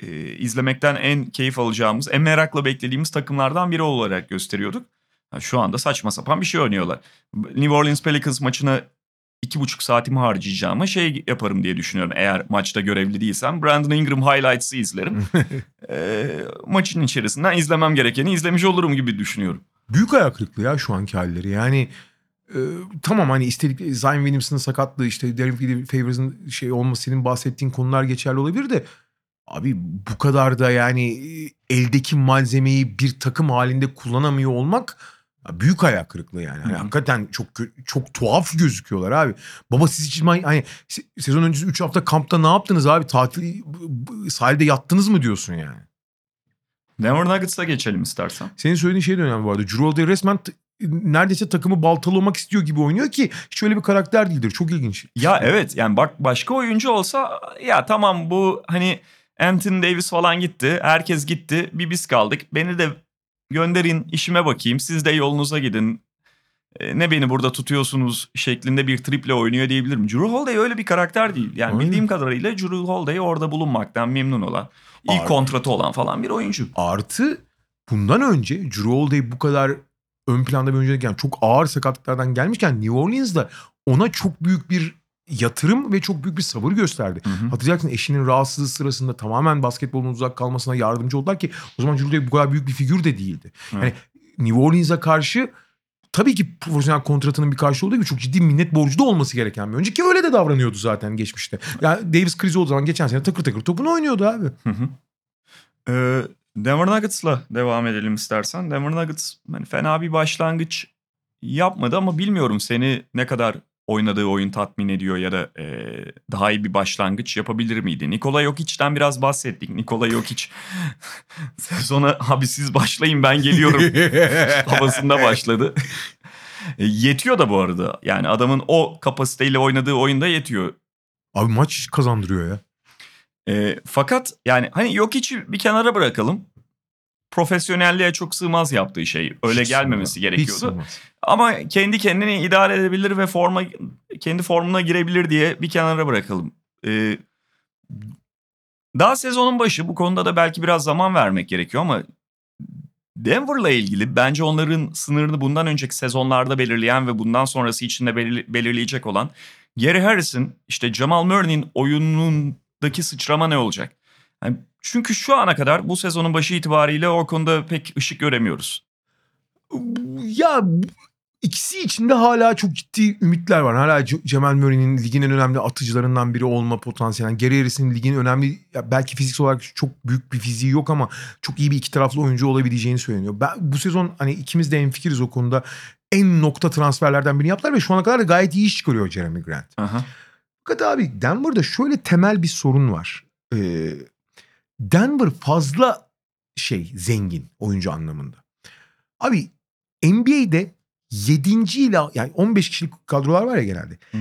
e, izlemekten en keyif alacağımız, en merakla beklediğimiz takımlardan biri olarak gösteriyorduk. Ha, şu anda saçma sapan bir şey oynuyorlar. New Orleans Pelicans maçına iki buçuk saatimi harcayacağıma şey yaparım diye düşünüyorum. Eğer maçta görevli değilsem Brandon Ingram highlights'ı izlerim. Ee, maçın içerisinden izlemem gerekeni izlemiş olurum gibi düşünüyorum. Büyük ayak kırıklığı ya şu anki halleri. Yani e, tamam hani istedik Zion Williamson'ın sakatlığı işte Derek Favors'ın şey olması senin bahsettiğin konular geçerli olabilir de abi bu kadar da yani e, eldeki malzemeyi bir takım halinde kullanamıyor olmak büyük ayak kırıklığı yani. Hı. hakikaten çok çok tuhaf gözüküyorlar abi. Baba siz hiç hani se- sezon öncesi 3 hafta kampta ne yaptınız abi? Tatil sahilde yattınız mı diyorsun yani? Denver Nuggets'a geçelim istersen. Senin söylediğin şey de önemli bu arada. Holiday resmen neredeyse takımı baltalamak istiyor gibi oynuyor ki hiç öyle bir karakter değildir. Çok ilginç. Ya evet yani bak başka oyuncu olsa ya tamam bu hani Anthony Davis falan gitti. Herkes gitti. Bir biz kaldık. Beni de gönderin işime bakayım. Siz de yolunuza gidin. E, ne beni burada tutuyorsunuz şeklinde bir triple oynuyor diyebilirim. Drew Holiday öyle bir karakter değil. Yani Aynen. bildiğim kadarıyla Drew Holiday orada bulunmaktan memnun olan, iyi Abi. kontratı olan falan bir oyuncu. Artı bundan önce Drew Holiday bu kadar ön planda bir oyuncu değilken çok ağır sakatlıklardan gelmişken New Orleans'da ona çok büyük bir yatırım ve çok büyük bir sabır gösterdi. Hı hı. Hatırlayacaksın eşinin rahatsızlığı sırasında tamamen basketbolun uzak kalmasına yardımcı oldular ki o zaman Drew Holiday bu kadar büyük bir figür de değildi. Evet. Yani New Orleans'a karşı tabii ki profesyonel kontratının bir karşılığı olduğu gibi çok ciddi minnet borcu da olması gereken bir oyuncu ki öyle de davranıyordu zaten geçmişte. Yani Davis krizi olduğu zaman geçen sene takır takır topunu oynuyordu abi. Hı hı. Ee, Denver Nuggets'la devam edelim istersen. Denver Nuggets hani fena bir başlangıç yapmadı ama bilmiyorum seni ne kadar oynadığı oyun tatmin ediyor ya da e, daha iyi bir başlangıç yapabilir miydi? Nikola Jokic'ten biraz bahsettik. Nikola Jokic sezona abi siz başlayın ben geliyorum havasında başladı. E, yetiyor da bu arada. Yani adamın o kapasiteyle oynadığı oyunda yetiyor. Abi maç kazandırıyor ya. E, fakat yani hani hiç bir kenara bırakalım. Profesyonelliğe çok sığmaz yaptığı şey. Öyle Hiç gelmemesi sığmaz. Hiç gerekiyordu. sığmaz. Ama kendi kendini idare edebilir ve forma kendi formuna girebilir diye bir kenara bırakalım. Ee, daha sezonun başı bu konuda da belki biraz zaman vermek gerekiyor ama Denver'la ilgili bence onların sınırını bundan önceki sezonlarda belirleyen ve bundan sonrası için de belir- belirleyecek olan Gary Harris'in işte Jamal Murray'nin oyunundaki sıçrama ne olacak? Yani çünkü şu ana kadar bu sezonun başı itibariyle o konuda pek ışık göremiyoruz. Ya ikisi içinde hala çok ciddi ümitler var. Hala Cemal Murray'nin ligin en önemli atıcılarından biri olma potansiyeli. Yani Gary Harris'in ligin önemli ya belki fiziksel olarak çok büyük bir fiziği yok ama çok iyi bir iki taraflı oyuncu olabileceğini söyleniyor. Ben bu sezon hani ikimiz de hemfikiriz o konuda. En nokta transferlerden birini yaptılar ve şu ana kadar da gayet iyi iş çıkarıyor Jeremy Grant. Aha. Fakat abi Denver'da şöyle temel bir sorun var. Ee, Denver fazla şey zengin oyuncu anlamında. Abi NBA'de 7. ile yani 15 kişilik kadrolar var ya genelde. Hı.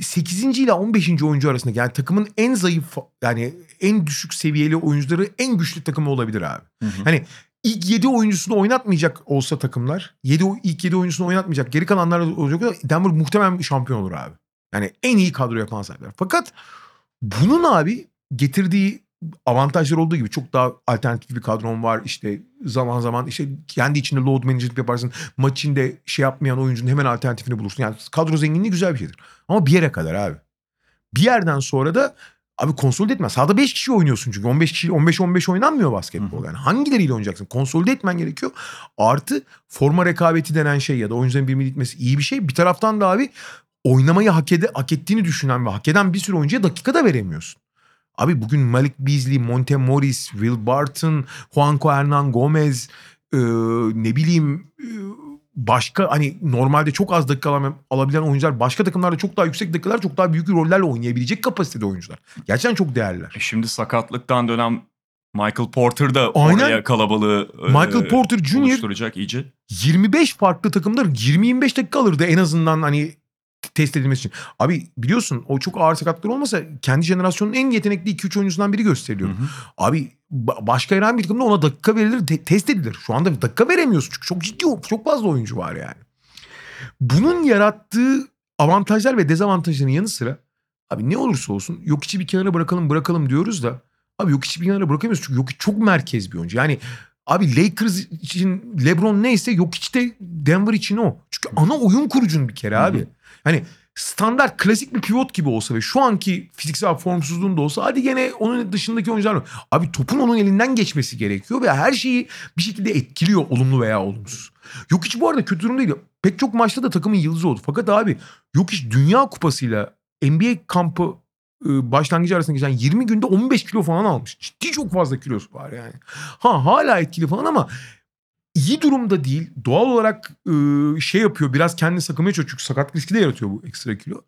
8. ile 15. oyuncu arasında yani takımın en zayıf yani en düşük seviyeli oyuncuları en güçlü takımı olabilir abi. Hı hı. Hani ilk 7 oyuncusunu oynatmayacak olsa takımlar, 7 ilk 7 oyuncusunu oynatmayacak, geri kalanlar olacak Denver muhtemelen şampiyon olur abi. Yani en iyi kadro yapan sahipler. Fakat bunun abi getirdiği avantajlar olduğu gibi çok daha alternatif bir kadron var. İşte zaman zaman işte kendi içinde load management yaparsın. Maç içinde şey yapmayan oyuncunun hemen alternatifini bulursun. Yani kadro zenginliği güzel bir şeydir. Ama bir yere kadar abi. Bir yerden sonra da abi konsolide etmez. Sahada 5 kişi oynuyorsun çünkü 15 kişi 15-15 oynanmıyor basketbol. Yani hangileriyle oynayacaksın? Konsolide etmen gerekiyor. Artı forma rekabeti denen şey ya da oyuncuların birbirini gitmesi iyi bir şey. Bir taraftan da abi oynamayı hak, ede, hak ettiğini düşünen ve hak eden bir sürü oyuncuya dakika da veremiyorsun. Abi bugün Malik Beasley, Monte Morris, Will Barton, Juanco Hernan Gomez, e, ne bileyim e, başka hani normalde çok az dakika alabilen oyuncular başka takımlarda çok daha yüksek dakikalar çok daha büyük rollerle oynayabilecek kapasitede oyuncular. Gerçekten çok değerliler. E Şimdi sakatlıktan dönen Michael Porter da Aynen. oraya kalabalığı e, Michael Porter Jr. oluşturacak iyice. 25 farklı takımda 20-25 dakika alırdı en azından hani test edilmesi için. Abi biliyorsun o çok ağır sakatlıklar olmasa kendi jenerasyonun en yetenekli 2-3 oyuncusundan biri gösteriliyor. Hı hı. Abi ba- başka herhangi bir takımda ona dakika verilir, te- test edilir. Şu anda dakika veremiyorsun çünkü çok ciddi, çok fazla oyuncu var yani. Bunun yarattığı avantajlar ve dezavantajların yanı sıra abi ne olursa olsun yok içi bir kenara bırakalım bırakalım diyoruz da abi yok içi bir kenara bırakamıyoruz çünkü yok çok merkez bir oyuncu. Yani abi Lakers için LeBron neyse yok de Denver için o. Çünkü ana oyun kurucun bir kere abi. Hani standart klasik bir pivot gibi olsa ve şu anki fiziksel formsuzluğunda olsa hadi gene onun dışındaki oyuncular var. Abi topun onun elinden geçmesi gerekiyor ve her şeyi bir şekilde etkiliyor olumlu veya olumsuz. Yok hiç bu arada kötü durum değil. Pek çok maçta da takımın yıldızı oldu. Fakat abi yok hiç Dünya Kupası'yla NBA kampı e, başlangıcı arasında geçen 20 günde 15 kilo falan almış. Ciddi çok fazla kilosu var yani. Ha hala etkili falan ama iyi durumda değil. Doğal olarak e, şey yapıyor biraz kendini sakınmaya çalışıyor. Çünkü sakatlık riski de yaratıyor bu ekstra kilo.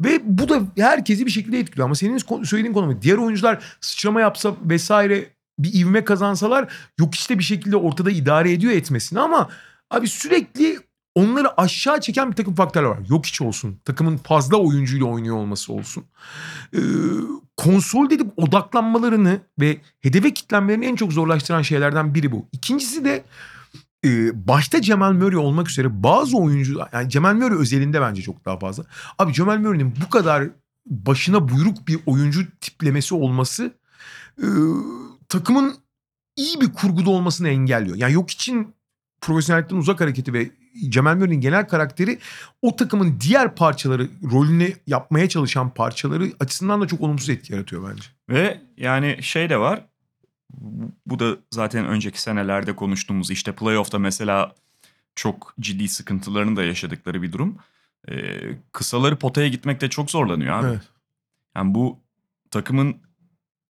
Ve bu da herkesi bir şekilde etkiliyor. Ama senin söylediğin konu diğer oyuncular sıçrama yapsa vesaire bir ivme kazansalar yok işte bir şekilde ortada idare ediyor etmesini ama abi sürekli onları aşağı çeken bir takım faktörler var. Yok hiç olsun. Takımın fazla oyuncuyla oynuyor olması olsun. Ee, konsol edip odaklanmalarını ve hedefe kitlenmelerini en çok zorlaştıran şeylerden biri bu. İkincisi de e, başta Cemal Murray olmak üzere bazı oyuncular yani Cemal Murray özelinde bence çok daha fazla. Abi Cemal Murray'nin bu kadar başına buyruk bir oyuncu tiplemesi olması e, takımın iyi bir kurguda olmasını engelliyor. Yani yok için profesyonellikten uzak hareketi ve Cemal Murray'nin genel karakteri o takımın diğer parçaları rolünü yapmaya çalışan parçaları açısından da çok olumsuz etki yaratıyor bence. Ve yani şey de var. Bu- da zaten önceki senelerde konuştuğumuz işte playoff'ta mesela çok ciddi sıkıntılarını da yaşadıkları bir durum. Ee, kısaları potaya gitmekte çok zorlanıyor abi. Evet. Yani bu takımın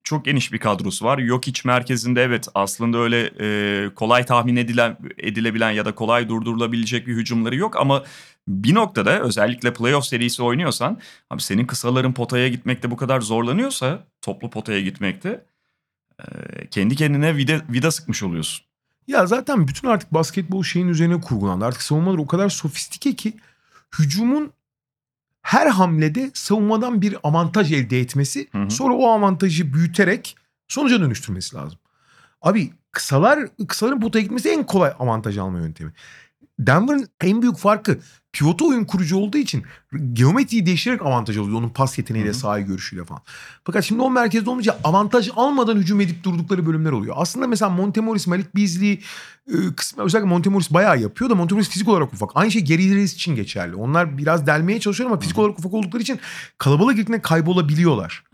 çok geniş bir kadrosu var. Yok iç merkezinde evet aslında öyle e, kolay tahmin edilen edilebilen ya da kolay durdurulabilecek bir hücumları yok ama bir noktada özellikle playoff serisi oynuyorsan abi senin kısaların potaya gitmekte bu kadar zorlanıyorsa toplu potaya gitmekte kendi kendine vida, vida sıkmış oluyorsun. Ya zaten bütün artık basketbol şeyin üzerine kurgulandı. Artık savunmalar o kadar sofistike ki hücumun her hamlede savunmadan bir avantaj elde etmesi Hı hı. sonra o avantajı büyüterek sonuca dönüştürmesi lazım. Abi kısalar kısaların potaya gitmesi en kolay avantaj alma yöntemi. Denver'ın en büyük farkı pivotu oyun kurucu olduğu için geometriyi değiştirerek avantaj alıyor. Onun pas yeteneğiyle, Hı hı. sahayı görüşüyle falan. Fakat şimdi o merkezde olmayınca avantaj almadan hücum edip durdukları bölümler oluyor. Aslında mesela Montemoris, Malik Beasley e, kısmı özellikle Montemoris bayağı yapıyor da Montemoris fizik olarak ufak. Aynı şey Gary Harris için geçerli. Onlar biraz delmeye çalışıyor ama fizik olarak ufak oldukları için kalabalık ilkine kaybolabiliyorlar.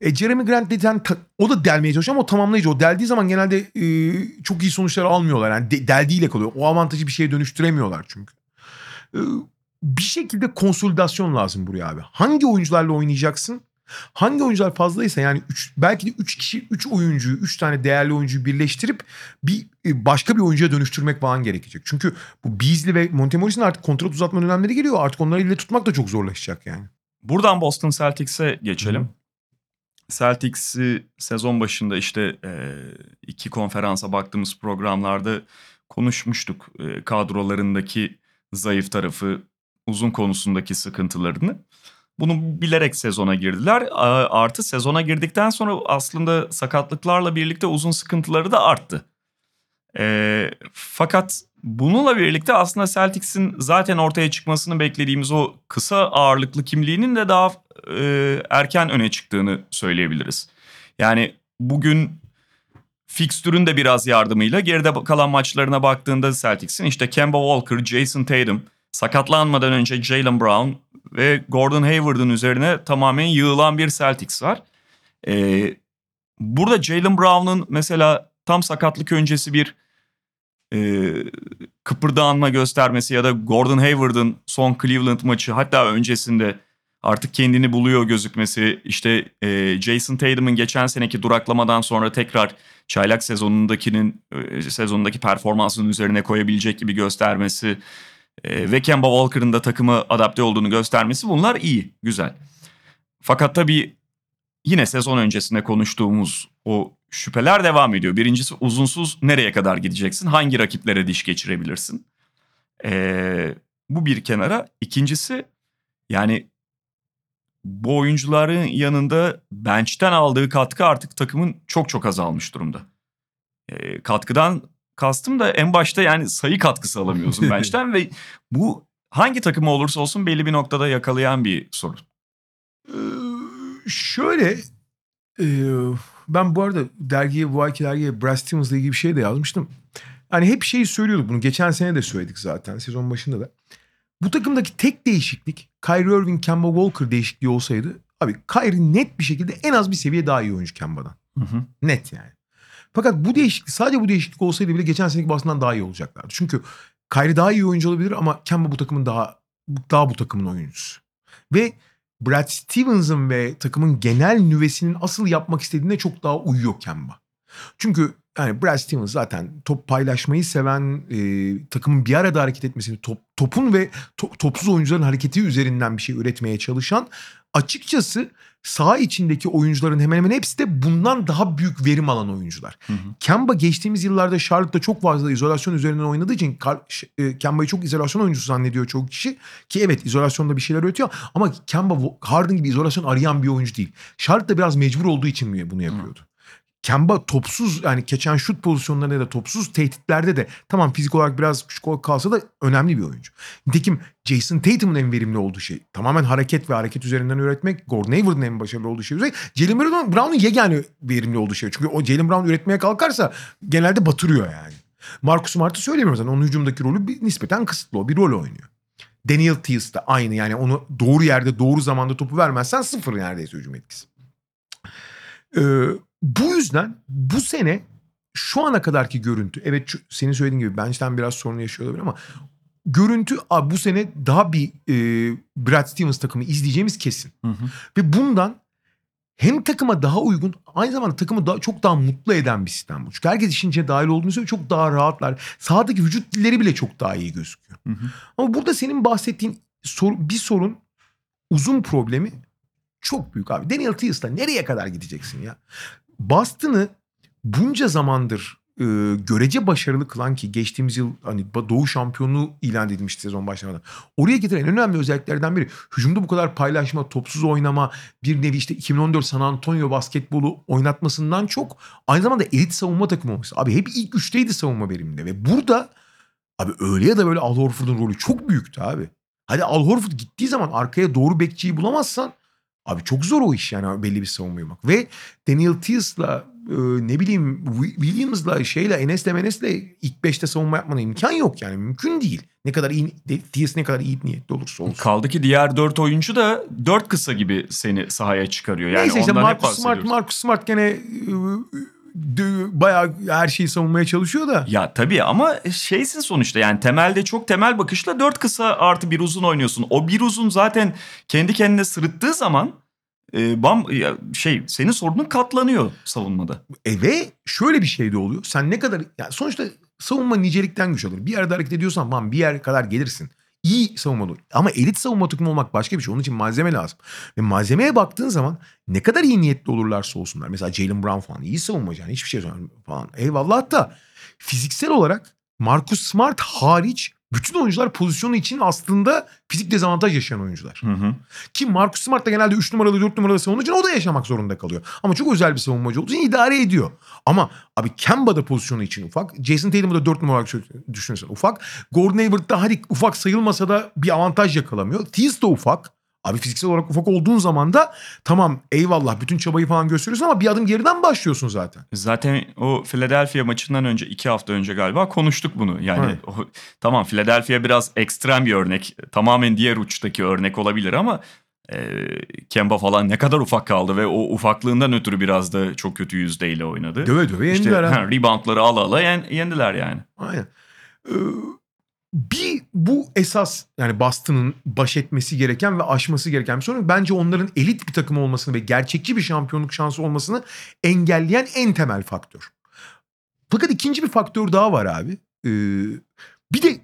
E, Jeremy Grant ta- o da delmeye çalışıyor ama o tamamlayıcı. O deldiği zaman genelde e, çok iyi sonuçlar almıyorlar. Yani de- deldiğiyle kalıyor. O avantajı bir şeye dönüştüremiyorlar çünkü. E, bir şekilde konsolidasyon lazım buraya abi. Hangi oyuncularla oynayacaksın? Hangi oyuncular fazlaysa yani üç, belki de 3 kişi 3 oyuncuyu 3 tane değerli oyuncuyu birleştirip bir e, başka bir oyuncuya dönüştürmek falan gerekecek. Çünkü bu Beasley ve Montemoris'in artık kontrat uzatma dönemleri geliyor. Artık onları ile tutmak da çok zorlaşacak yani. Buradan Boston Celtics'e geçelim. Celtics'i sezon başında işte e, iki konferansa baktığımız programlarda konuşmuştuk. E, kadrolarındaki zayıf tarafı, uzun konusundaki sıkıntılarını. Bunu bilerek sezona girdiler. Artı sezona girdikten sonra aslında sakatlıklarla birlikte uzun sıkıntıları da arttı. E, fakat bununla birlikte aslında Celtics'in zaten ortaya çıkmasını beklediğimiz o kısa ağırlıklı kimliğinin de daha e, erken öne çıktığını söyleyebiliriz. Yani bugün fikstürün de biraz yardımıyla geride kalan maçlarına baktığında Celtics'in işte Kemba Walker, Jason Tatum, sakatlanmadan önce Jalen Brown ve Gordon Hayward'ın üzerine tamamen yığılan bir Celtics var. Ee, burada Jalen Brown'un mesela tam sakatlık öncesi bir e, kıpırdanma göstermesi ya da Gordon Hayward'ın son Cleveland maçı hatta öncesinde artık kendini buluyor gözükmesi işte e, Jason Tatum'un geçen seneki duraklamadan sonra tekrar çaylak sezonundakinin e, sezonundaki performansının üzerine koyabilecek gibi göstermesi e, ve Kemba Walker'ın da takıma adapte olduğunu göstermesi bunlar iyi, güzel. Fakat tabii yine sezon öncesinde konuştuğumuz o şüpheler devam ediyor. Birincisi uzunsuz nereye kadar gideceksin? Hangi rakiplere diş geçirebilirsin? Ee, bu bir kenara. İkincisi yani bu oyuncuların yanında bench'ten aldığı katkı artık takımın çok çok azalmış durumda. Ee, katkıdan kastım da en başta yani sayı katkısı alamıyorsun bench'ten ve bu hangi takım olursa olsun belli bir noktada yakalayan bir sorun. Ee, şöyle e, ben bu arada dergiye bu ayki dergiye Brad Stevens'la ilgili bir şey de yazmıştım. Yani hep şeyi söylüyorduk bunu. Geçen sene de söyledik zaten sezon başında da. Bu takımdaki tek değişiklik Kyrie Irving, Kemba Walker değişikliği olsaydı abi Kyrie net bir şekilde en az bir seviye daha iyi oyuncu Kemba'dan. Hı hı. Net yani. Fakat bu değişiklik sadece bu değişiklik olsaydı bile geçen seneki Boston'dan daha iyi olacaklardı. Çünkü Kyrie daha iyi oyuncu olabilir ama Kemba bu takımın daha daha bu takımın oyuncusu. Ve Brad Stevens'ın ve takımın genel nüvesinin asıl yapmak istediğine çok daha uyuyor Kemba. Çünkü yani Brad Stevens zaten top paylaşmayı seven, e, takımın bir arada hareket etmesini, top, topun ve to- topsuz oyuncuların hareketi üzerinden bir şey üretmeye çalışan, açıkçası saha içindeki oyuncuların hemen hemen hepsi de bundan daha büyük verim alan oyuncular. Hı hı. Kemba geçtiğimiz yıllarda Charlotte'da çok fazla izolasyon üzerinden oynadığı için e, Kemba'yı çok izolasyon oyuncusu zannediyor çok kişi. Ki evet izolasyonda bir şeyler üretiyor ama Kemba Harden gibi izolasyon arayan bir oyuncu değil. Charlotte da biraz mecbur olduğu için mi bunu yapıyordu? Kemba topsuz yani geçen şut pozisyonlarında da topsuz tehditlerde de tamam fizik olarak biraz küçük kalsa da önemli bir oyuncu. Nitekim Jason Tatum'un en verimli olduğu şey tamamen hareket ve hareket üzerinden üretmek. Gordon Hayward'ın en başarılı olduğu şey. Jalen Brown- Brown'un yegane verimli olduğu şey. Çünkü o Jalen Brown üretmeye kalkarsa genelde batırıyor yani. Marcus Smart'ı söylemiyorum zaten. Onun hücumdaki rolü bir, nispeten kısıtlı o. Bir rol oynuyor. Daniel Tice de aynı yani onu doğru yerde doğru zamanda topu vermezsen sıfır neredeyse hücum etkisi. Ee, bu yüzden bu sene şu ana kadarki görüntü evet şu- senin söylediğin gibi bench'ten biraz sorun yaşıyor olabilir ama görüntü bu sene daha bir e, Brad Stevens takımı izleyeceğimiz kesin. Hı hı. Ve bundan hem takıma daha uygun aynı zamanda takımı daha, çok daha mutlu eden bir sistem bu. Çünkü herkes işin içine dahil olduğunu söylüyor. Çok daha rahatlar. Sahadaki vücut dilleri bile çok daha iyi gözüküyor. Hı hı. Ama burada senin bahsettiğin sor- bir sorun uzun problemi çok büyük abi. Daniel Tice'la nereye kadar gideceksin ya? Boston'ı bunca zamandır e, görece başarılı kılan ki geçtiğimiz yıl hani Doğu şampiyonluğu ilan edilmişti sezon başlamadan. Oraya getiren en önemli özelliklerden biri hücumda bu kadar paylaşma, topsuz oynama, bir nevi işte 2014 San Antonio basketbolu oynatmasından çok aynı zamanda elit savunma takımı olması. Abi hep ilk üçteydi savunma veriminde ve burada abi öyle ya da böyle Al Horford'un rolü çok büyüktü abi. Hadi Al Horford gittiği zaman arkaya doğru bekçiyi bulamazsan abi çok zor o iş yani belli bir savunma yapmak. Ve Daniel Tice'la e, ne bileyim Williams'la şeyle Enes'le Menes'le ilk beşte savunma yapmana imkan yok yani mümkün değil. Ne kadar iyi Tice ne kadar iyi niyetli olursa olsun. Kaldı ki diğer dört oyuncu da dört kısa gibi seni sahaya çıkarıyor. Yani Neyse işte Marcus Smart. Marcus Smart gene e, bayağı her şeyi savunmaya çalışıyor da. Ya tabii ama şeysin sonuçta yani temelde çok temel bakışla dört kısa artı bir uzun oynuyorsun. O bir uzun zaten kendi kendine sırıttığı zaman e, bam ya şey senin sorunun katlanıyor savunmada. E ve şöyle bir şey de oluyor. Sen ne kadar yani sonuçta savunma nicelikten güç alır. Bir yerde hareket ediyorsan bam bir yer kadar gelirsin. İyi savunma olur. Ama elit savunma takımı olmak başka bir şey. Onun için malzeme lazım. Ve malzemeye baktığın zaman ne kadar iyi niyetli olurlarsa olsunlar. Mesela Jalen Brown falan iyi savunmacı. Yani hiçbir şey falan. Eyvallah da fiziksel olarak Marcus Smart hariç bütün oyuncular pozisyonu için aslında fizik dezavantaj yaşayan oyuncular. Hı hı. Ki Marcus Smart da genelde 3 numaralı 4 numaralı savunma için o da yaşamak zorunda kalıyor. Ama çok özel bir savunmacı olduğu için idare ediyor. Ama abi Kemba da pozisyonu için ufak. Jason Tatum'u da 4 numara olarak düşünürsen ufak. Gordon Hayward da hadi ufak sayılmasa da bir avantaj yakalamıyor. Tease de ufak. Abi fiziksel olarak ufak olduğun zaman da tamam eyvallah bütün çabayı falan gösteriyorsun ama bir adım geriden başlıyorsun zaten. Zaten o Philadelphia maçından önce iki hafta önce galiba konuştuk bunu. Yani Evet. o, tamam Philadelphia biraz ekstrem bir örnek. Tamamen diğer uçtaki örnek olabilir ama e, Kemba falan ne kadar ufak kaldı ve o ufaklığından ötürü biraz da çok kötü yüzdeyle oynadı. Döve döve İşte yendiler ha. ha, reboundları ala ala yen- yendiler yani. Aynen. Ee, bir bu esas yani Boston'ın baş etmesi gereken ve aşması gereken bir sorun. Bence onların elit bir takım olmasını ve gerçekçi bir şampiyonluk şansı olmasını engelleyen en temel faktör. Fakat ikinci bir faktör daha var abi. Ee, bir de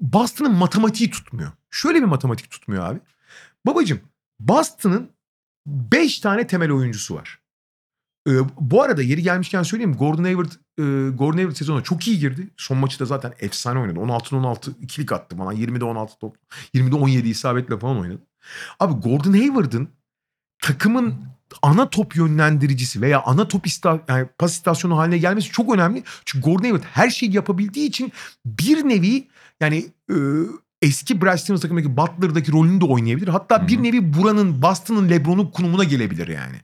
Boston'ın matematiği tutmuyor. Şöyle bir matematik tutmuyor abi. Babacım Boston'ın 5 tane temel oyuncusu var. Ee, bu arada yeri gelmişken söyleyeyim Gordon Hayward e, Gordon Hayward sezona çok iyi girdi. Son maçı da zaten efsane oynadı. 16'da 16 ikilik attı bana. 20'de 16 top. 20'de 17 isabetle falan oynadı. Abi Gordon Hayward'ın takımın ana top yönlendiricisi veya ana top ista yani pas istasyonu haline gelmesi çok önemli. Çünkü Gordon Hayward her şeyi yapabildiği için bir nevi yani e, eski Brad Stevens takımındaki Butler'daki rolünü de oynayabilir. Hatta Hı hı. bir nevi buranın Boston'ın LeBron'un konumuna gelebilir yani.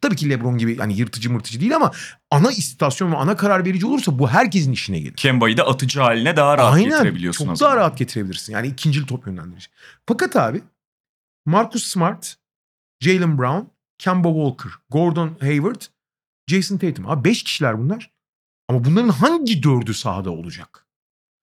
Tabii ki LeBron gibi yani yırtıcı mırtıcı değil ama ana istasyon ve ana karar verici olursa bu herkesin işine gelir. Kemba'yı da atıcı haline daha rahat getirebiliyorsun. Çok o zaman. daha rahat getirebilirsin. Yani ikincil top yönlendirici. Fakat abi Marcus Smart, Jalen Brown, Kemba Walker, Gordon Hayward, Jason Tatum. Abi beş kişiler bunlar. Ama bunların hangi dördü sahada olacak?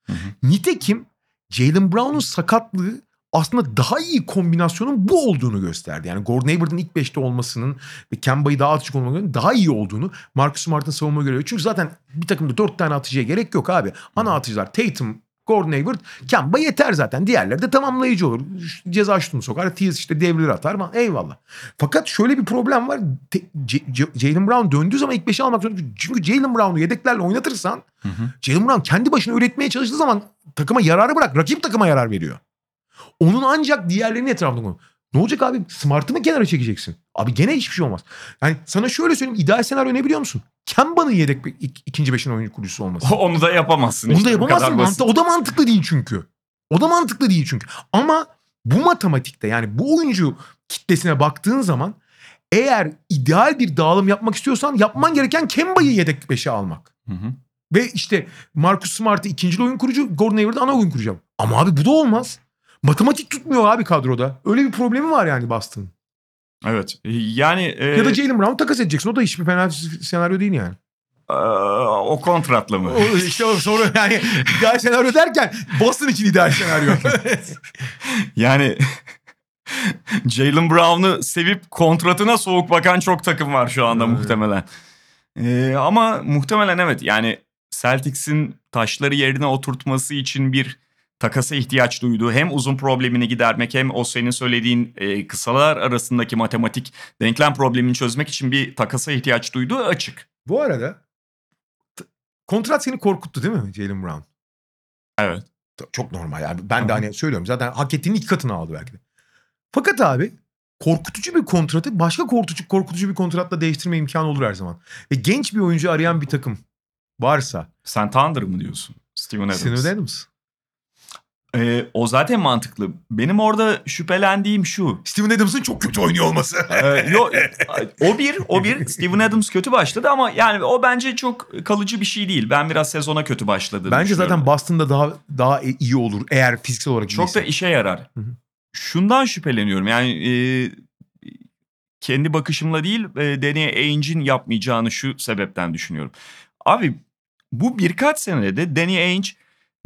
Hı hı. Nitekim Jalen Brown'un sakatlığı aslında daha iyi kombinasyonun bu olduğunu gösterdi. Yani Gordon Hayward'ın ilk beşte olmasının ve Kemba'yı daha atıcı olmasının daha iyi olduğunu Marcus Smart'ın savunma görevi. Çünkü zaten bir takımda dört tane atıcıya gerek yok abi. Ana atıcılar Tatum, Gordon Hayward, Kemba yeter zaten. Diğerleri de tamamlayıcı olur. Ceza şutunu sokar. Tiz işte devrilir atar falan. Eyvallah. Fakat şöyle bir problem var. Jalen Brown döndüğü zaman ilk beşe almak zorunda. Çünkü Jalen Brown'u yedeklerle oynatırsan. Jalen Brown kendi başına üretmeye çalıştığı zaman takıma yararı bırak. Rakip takıma yarar veriyor. Onun ancak diğerlerinin etrafında konu. Ne olacak abi? Smart'ı mı kenara çekeceksin? Abi gene hiçbir şey olmaz. Yani sana şöyle söyleyeyim. ideal senaryo ne biliyor musun? Kemba'nın yedek be- ik- ikinci beşin oyuncu kurucusu olması. Onu da yapamazsın. Onu işte, da yapamazsın. Mantı, o da mantıklı değil çünkü. O da mantıklı değil çünkü. Ama bu matematikte yani bu oyuncu kitlesine baktığın zaman eğer ideal bir dağılım yapmak istiyorsan yapman gereken Kemba'yı yedek beşe almak. Hı hı. Ve işte Marcus Smart'ı ikinci oyun kurucu, Gordon Hayward'ı ana oyun kurucu. Ama abi bu da olmaz. Matematik tutmuyor abi kadroda. Öyle bir problemi var yani Boston'ın. Evet. Yani e, Ya da Jalen Brown takas edeceksin. O da hiçbir fena senaryo değil yani. e, o kontratla mı? O işte o soru yani ideal senaryo derken Boston için ideal senaryo. Yani Jalen Brown'u sevip kontratına soğuk bakan çok takım var şu anda Evet. muhtemelen. Ee, ama muhtemelen evet yani Celtics'in taşları yerine oturtması için bir takasa ihtiyaç duyduğu hem uzun problemini gidermek hem o senin söylediğin e, kısalar arasındaki matematik denklem problemini çözmek için bir takasa ihtiyaç duyduğu açık. Bu arada kontrat seni korkuttu değil mi Jalen Brown? Evet. Çok normal yani. Ben de Hı hı. hani söylüyorum zaten hak ettiğinin iki katını aldı belki de. Fakat abi korkutucu bir kontratı başka korkutucu, korkutucu bir kontratla değiştirme imkanı olur her zaman. Ve genç bir oyuncu arayan bir takım varsa Sen Thunder mı diyorsun? Steven Adams. Steven Adams. Ee, o zaten mantıklı. Benim orada şüphelendiğim şu. Steven Adams'ın çok kötü oynuyor olması. Ee, yo, o bir, o bir. Steven Adams kötü başladı ama yani o bence çok kalıcı bir şey değil. Ben biraz sezona kötü başladı. Bence zaten Boston'da daha daha iyi olur eğer fiziksel olarak çok da iyiyse. işe yarar. Hı hı. Şundan şüpheleniyorum. Yani e, kendi bakışımla değil, e, Danny Ainge'in yapmayacağını şu sebepten düşünüyorum. Abi bu birkaç senede de Danny Ainge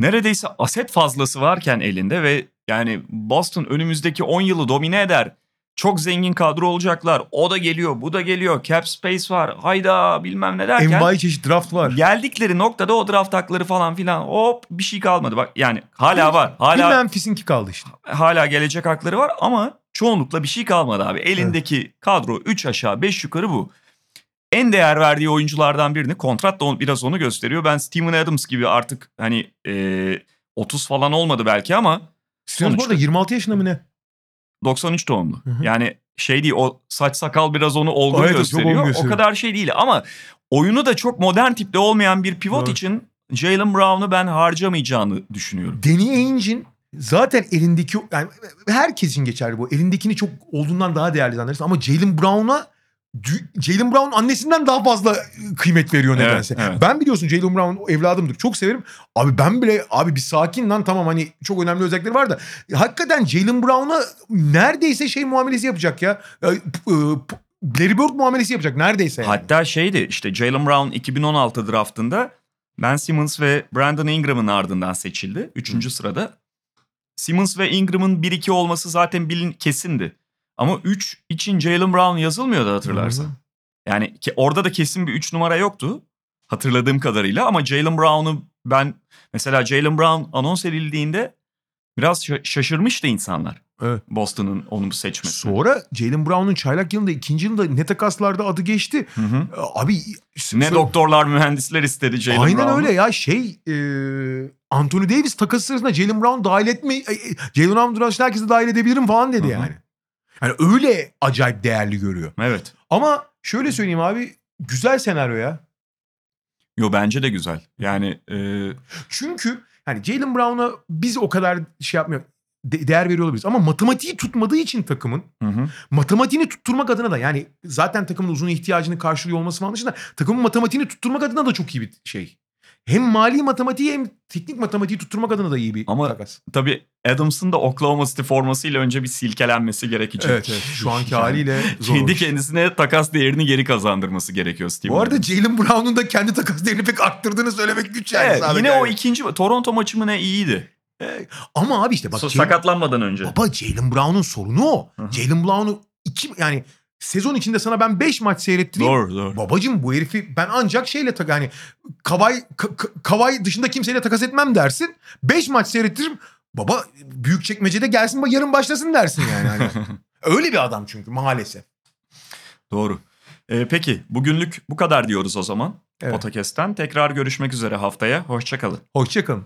neredeyse aset fazlası varken elinde ve yani Boston önümüzdeki 10 yılı domine eder. Çok zengin kadro olacaklar. O da geliyor, bu da geliyor. Cap space var. Hayda bilmem ne derken. Envai çeşit draft var. Geldikleri noktada o draft hakları falan filan hop bir şey kalmadı. Bak yani hala var. Bir Hala Memphis'inki kaldı işte. hala gelecek hakları var ama çoğunlukla bir şey kalmadı abi. Elindeki kadro 3 aşağı 5 yukarı bu. En değer verdiği oyunculardan birini kontrat da biraz onu gösteriyor. Ben Steven Adams gibi artık hani e, 30 falan olmadı belki ama Steven bu arada 26 yaşında mı ne? 93 doğumlu. Hı hı. Yani şey değil o saç sakal biraz onu olgun Evet, gösteriyor. olgun o gösteriyor. kadar şey değil ama oyunu da çok modern tipte olmayan bir pivot Doğru. için Jalen Brown'u ben harcamayacağını düşünüyorum. Danny Ainge'in zaten elindeki yani herkes için geçerli bu. Elindekini çok olduğundan daha değerli zannedersin ama Jalen Brown'a Jalen Brown annesinden daha fazla kıymet veriyor Evet, nedense. evet. Ben biliyorsun Jalen Brown evladımdır. Çok severim. Abi ben bile abi bir sakin lan tamam hani çok önemli özellikleri var da hakikaten Jalen Brown'a neredeyse şey muamelesi yapacak ya. P- Larry Bird muamelesi yapacak neredeyse yani. Hatta şeydi işte Jalen Brown 2016 draftında Ben Simmons ve Brandon Ingram'ın ardından seçildi. Üçüncü sırada. Simmons ve Ingram'ın 1-2 olması zaten bilin kesindi. Ama 3 için Jalen Brown yazılmıyordu hatırlarsan. Hı hı. Yani ki orada da kesin bir 3 numara yoktu hatırladığım kadarıyla ama Jalen Brown'u ben mesela Jalen Brown anons edildiğinde biraz şa- şaşırmıştı insanlar. Evet. Boston'ın onu seçmesi. Sonra Jalen Brown'un çaylak yılında ikinci yılda ne takaslarda adı geçti. Hı hı. Abi Ne doktorlar mühendisler istedi Jalen Aynen Brown'u. öyle ya şey e, Anthony Davis takası sırasında Jalen Brown dahil etme e, e, Jalen Brown herkesi dahil edebilirim falan dedi Hı hı. yani. Yani öyle acayip değerli görüyor. Evet. Ama şöyle söyleyeyim abi güzel senaryo ya. Yo bence de güzel. Yani e, Çünkü hani Jalen Brown'a biz o kadar şey yapmıyor de- değer veriyor olabiliriz. Ama matematiği tutmadığı için takımın hı hı. matematiğini tutturmak adına da yani zaten takımın uzun ihtiyacını karşılıyor olması falan dışında takımın matematiğini tutturmak adına da çok iyi bir şey. Hem mali matematiği hem teknik matematiği tutturmak adına da iyi bir Ama takas. tabii Adams'ın da Oklahoma City formasıyla önce bir silkelenmesi gerekecek. Evet evet şu anki haliyle zor. Kendi kendisine takas değerini geri kazandırması gerekiyor Steve Bu arada. Jalen Brown'un da kendi takas değerini pek arttırdığını söylemek güç yani. Evet, yine yani. o ikinci Toronto maçı mı ne iyiydi. Ama abi işte bak So- Jalen- sakatlanmadan önce. Baba Jalen Brown'un sorunu o. Jalen Brown'u iki yani sezon içinde sana ben 5 maç seyrettireyim. Doğru doğru. Babacım bu herifi ben ancak şeyle tak yani Kavay Ka- Ka- Kavay dışında kimseyle takas etmem dersin. 5 maç seyrettiririm. Baba büyük çekmecede gelsin yarın başlasın dersin yani. Hani öyle bir adam çünkü maalesef. Doğru. Ee, peki bugünlük bu kadar diyoruz o zaman. Evet. Podcast'ten tekrar görüşmek üzere haftaya. Hoşçakalın. Hoşçakalın.